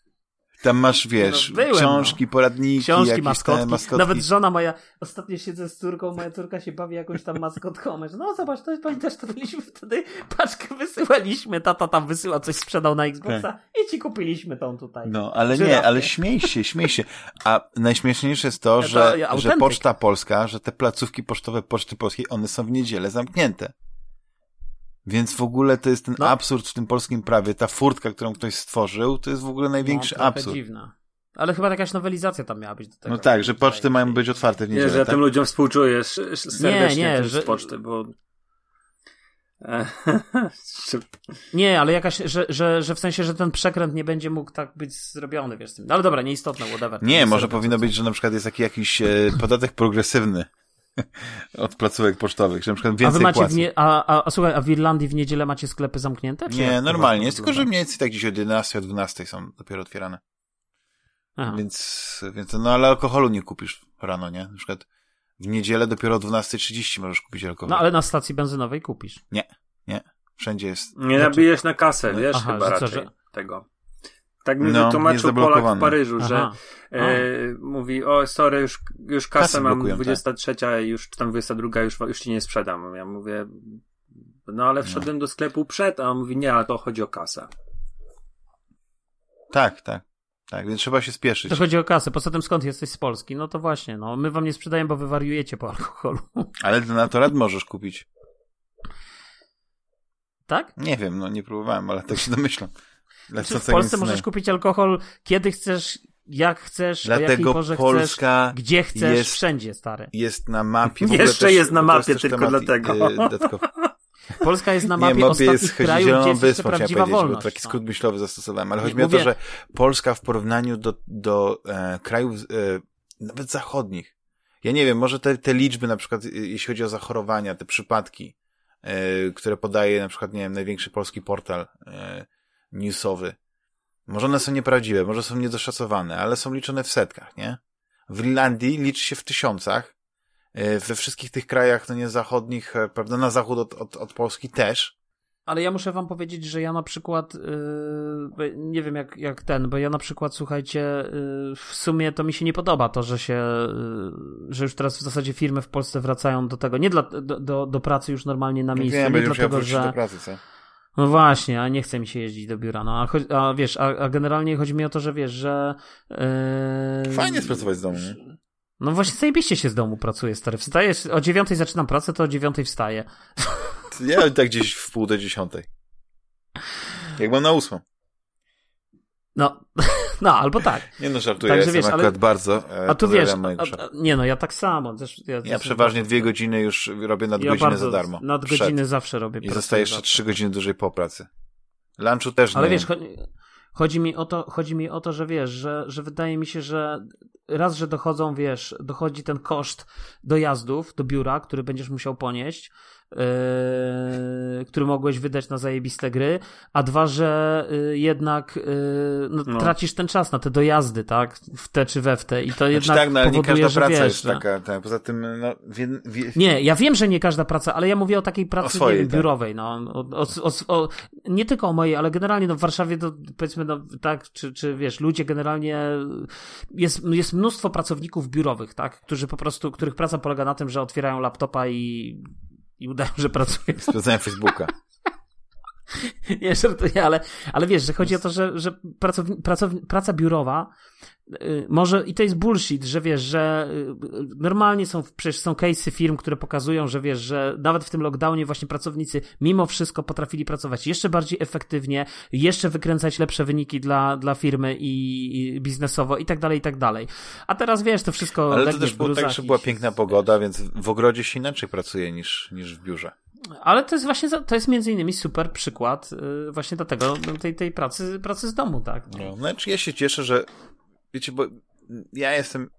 tam masz, wiesz, no, byłem, książki, no. poradniki, książki, maskotki. maskotki. Nawet żona moja, ostatnio siedzę z córką, moja córka się bawi jakąś tam maskotką. Że no zobacz, to pamiętasz, to byliśmy wtedy, paczkę wysyłaliśmy, tata tam wysyła coś, sprzedał na Xboxa tak. i ci kupiliśmy tą tutaj. No, ale nie, ale śmiej się, śmiej się. A najśmieszniejsze jest to, że, to, że Poczta Polska, że te placówki pocztowe Poczty Polskiej, one są w niedzielę zamknięte. Więc w ogóle to jest ten no. absurd w tym polskim prawie. Ta furtka, którą ktoś stworzył, to jest w ogóle największy no, absurd. dziwna. Ale chyba jakaś nowelizacja tam miała być do tego. No tak, że poczty mają być otwarte w niedzielę. Nie, że ja tak? tym ludziom współczuję serdecznie nie, nie, że... z poczty, bo... nie, ale jakaś, że, że, że w sensie, że ten przekręt nie będzie mógł tak być zrobiony, wiesz, tym. No ale dobra, nieistotne, whatever. Nie, może powinno być, że na przykład jest taki jakiś e, podatek progresywny od placówek pocztowych, że na przykład więcej a wy macie w nie, a, a, a, słuchaj, a w Irlandii w niedzielę macie sklepy zamknięte? nie, normalnie, jest tylko, że mniej więcej tak gdzieś od 11, od 12 są dopiero otwierane. Aha. Więc, więc, no ale alkoholu nie kupisz rano, nie? Na przykład w niedzielę dopiero o 12.30 możesz kupić alkohol. No ale na stacji benzynowej kupisz. Nie, nie. Wszędzie jest. Nie znaczy... nabijesz na kasę, wiesz, Aha, chyba raczej co, że... tego. Tak mi no, wytłumaczył Polak w Paryżu, że e, mówi, o sorry, już, już kasę Kasy mam 23, tak. już tam 22, już, już ci nie sprzedam. Ja mówię, no ale wszedłem no. do sklepu przed, a on mówi, nie, ale to chodzi o kasę. Tak, tak. Tak, więc trzeba się spieszyć. To chodzi o kasę. Poza tym skąd jesteś z Polski? No to właśnie, no my wam nie sprzedajemy, bo wy wariujecie po alkoholu. Ale na to rad możesz kupić. Tak? Nie wiem, no nie próbowałem, ale tak się domyślam. Znaczy, w Polsce możesz kupić alkohol kiedy chcesz, jak chcesz, Dlatego o jakiej porze Polska chcesz, gdzie chcesz, jest, wszędzie, stary. Jest na mapie. Jeszcze też, jest na mapie tylko temat, dlatego. Yy, Polska jest na mapie nie, ostatnich jest, krajów, gdzie jest jeszcze prawdziwa wolność. Bo taki no. skrót myślowy zastosowałem, ale chodzi mi o to, że Polska w porównaniu do, do e, krajów e, nawet zachodnich, ja nie wiem, może te, te liczby na przykład, jeśli chodzi o zachorowania, te przypadki, e, które podaje na przykład, nie wiem, największy polski portal, e, newsowy. Może one są nieprawdziwe, może są niedoszacowane, ale są liczone w setkach, nie? W Irlandii liczy się w tysiącach, e, we wszystkich tych krajach, no nie zachodnich, e, prawda, na zachód od, od, od Polski też. Ale ja muszę wam powiedzieć, że ja na przykład, yy, nie wiem jak, jak ten, bo ja na przykład, słuchajcie, yy, w sumie to mi się nie podoba to, że się, yy, że już teraz w zasadzie firmy w Polsce wracają do tego, nie dla, do, do, do pracy już normalnie na miejscu, wiem, nie dlatego, że... Do pracy, co? No właśnie, a nie chce mi się jeździć do biura. No, a, a wiesz, a, a, generalnie chodzi mi o to, że wiesz, że. Yy... Fajnie pracować z domu. Nie? No właśnie, zajebiście się z domu pracuje, stary. Wstajesz, o dziewiątej zaczynam pracę, to o dziewiątej wstaję. Ja tak gdzieś w pół do dziesiątej. Jak mam na ósmą. No, no, albo tak. Nie no, żartuję, Także, wiesz, akurat ale... bardzo. E, a tu wiesz, a, a, nie no, ja tak samo. Ja, ja przeważnie dwie godziny już robię nadgodziny ja za darmo. Nadgodziny przed. zawsze robię. I zostaje jeszcze trzy godziny dłużej po pracy. Lunchu też ale nie. Ale wiesz, chodzi mi o to, chodzi mi o to, że wiesz, że, że wydaje mi się, że raz, że dochodzą, wiesz, dochodzi ten koszt dojazdów do biura, który będziesz musiał ponieść, Yy, który mogłeś wydać na zajebiste gry, a dwa, że yy, jednak yy, no, no. tracisz ten czas na te dojazdy, tak? W te czy we w te i to znaczy, jednak tak, no, powoduje, nie każda praca wiesz, jest taka, tak, poza tym no, wie, wie... Nie, ja wiem, że nie każda praca, ale ja mówię o takiej pracy o swojej, wiem, tak. biurowej, no. O, o, o, nie tylko o mojej, ale generalnie no, w Warszawie to powiedzmy, no, tak, czy, czy wiesz, ludzie generalnie, jest, jest mnóstwo pracowników biurowych, tak, którzy po prostu, których praca polega na tym, że otwierają laptopa i, i udają, że pracują. Sprawdzają Facebooka. nie, żartuję, ale, ale wiesz, że chodzi o to, że, że pracowni, pracowni, praca biurowa może i to jest bullshit, że wiesz, że y, normalnie są, przecież są case'y firm, które pokazują, że wiesz, że nawet w tym lockdownie właśnie pracownicy mimo wszystko potrafili pracować jeszcze bardziej efektywnie, jeszcze wykręcać lepsze wyniki dla, dla firmy i, i biznesowo i tak dalej, i tak dalej. A teraz wiesz, to wszystko Ale to też było tak, że była piękna pogoda, więc w ogrodzie się inaczej pracuje niż, niż w biurze. Ale to jest właśnie, to jest między innymi super przykład y, właśnie do tego, tej, tej pracy, pracy z domu, tak? No, znaczy ja się cieszę, że wiecie, bo ja jestem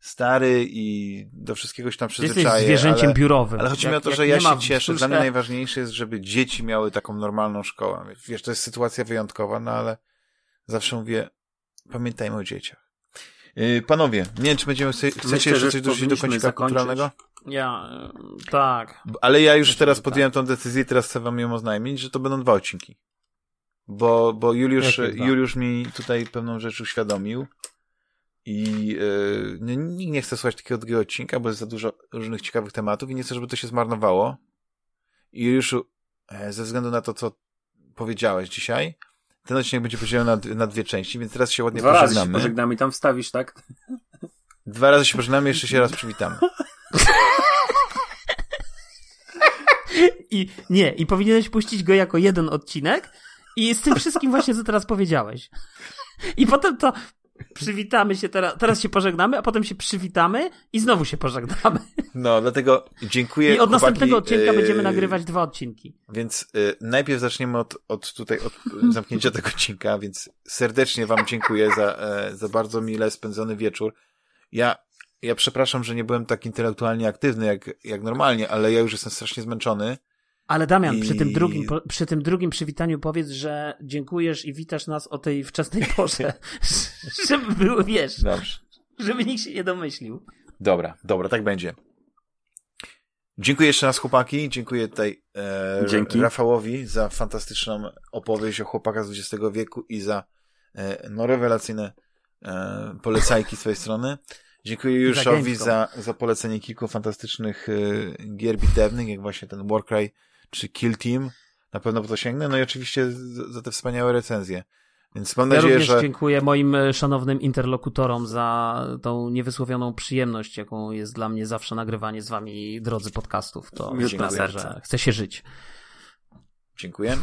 stary i do wszystkiego się tam przyzwyczaję. Jesteś zwierzęciem ale, biurowym. Ale chodzi mi o to, że ja się cieszę. Dla mnie najważniejsze jest, żeby dzieci miały taką normalną szkołę. Wiesz, to jest sytuacja wyjątkowa, no ale zawsze mówię, pamiętajmy o dzieciach. Y, panowie, nie wiem, czy będziemy chcecie Myślę, jeszcze coś dorzucić do końca kulturalnego? Ja, tak. Ale ja już teraz podjąłem tak. tą decyzję i teraz chcę wam ją oznajmić, że to będą dwa odcinki. Bo, bo Juliusz, Juliusz mi tutaj pewną rzecz uświadomił i yy, nikt nie chce słuchać takiego drugiego odcinka, bo jest za dużo różnych ciekawych tematów i nie chcę, żeby to się zmarnowało. I Juliuszu, e, ze względu na to, co powiedziałeś dzisiaj, ten odcinek będzie podzielony na, na dwie części, więc teraz się ładnie Dwa pożegnamy. Dwa razy się pożegnamy i tam wstawisz, tak? Dwa razy się pożegnamy, jeszcze się raz przywitamy. I nie, i powinieneś puścić go jako jeden odcinek i z tym wszystkim właśnie, co teraz powiedziałeś. I potem to przywitamy się teraz, teraz się pożegnamy, a potem się przywitamy i znowu się pożegnamy. No, dlatego dziękuję. I od następnego odcinka yy, będziemy nagrywać dwa odcinki. Więc yy, najpierw zaczniemy od, od tutaj, od zamknięcia tego odcinka, więc serdecznie wam dziękuję za, yy, za bardzo mile spędzony wieczór. Ja ja przepraszam, że nie byłem tak intelektualnie aktywny jak, jak normalnie, ale ja już jestem strasznie zmęczony. Ale Damian, I... przy, tym drugim, przy tym drugim przywitaniu powiedz, że dziękujesz i witasz nas o tej wczesnej porze. żeby było, wiesz, Dobrze. żeby nikt się nie domyślił. Dobra, dobra, tak będzie. Dziękuję jeszcze raz chłopaki, dziękuję tutaj e, Dzięki. Rafałowi za fantastyczną opowieść o chłopakach z XX wieku i za e, no, rewelacyjne e, polecajki z swojej strony. Dziękuję Juszowi za, za polecenie kilku fantastycznych y, gier bitewnych, jak właśnie ten Warcry czy Kill Team. Na pewno po to sięgnę. No i oczywiście za, te wspaniałe recenzje. Więc mam ja nadzieję, również że. dziękuję moim e, szanownym interlokutorom za tą niewysłowioną przyjemność, jaką jest dla mnie zawsze nagrywanie z wami, drodzy podcastów. To dziękuję, że chce się żyć. Dziękuję.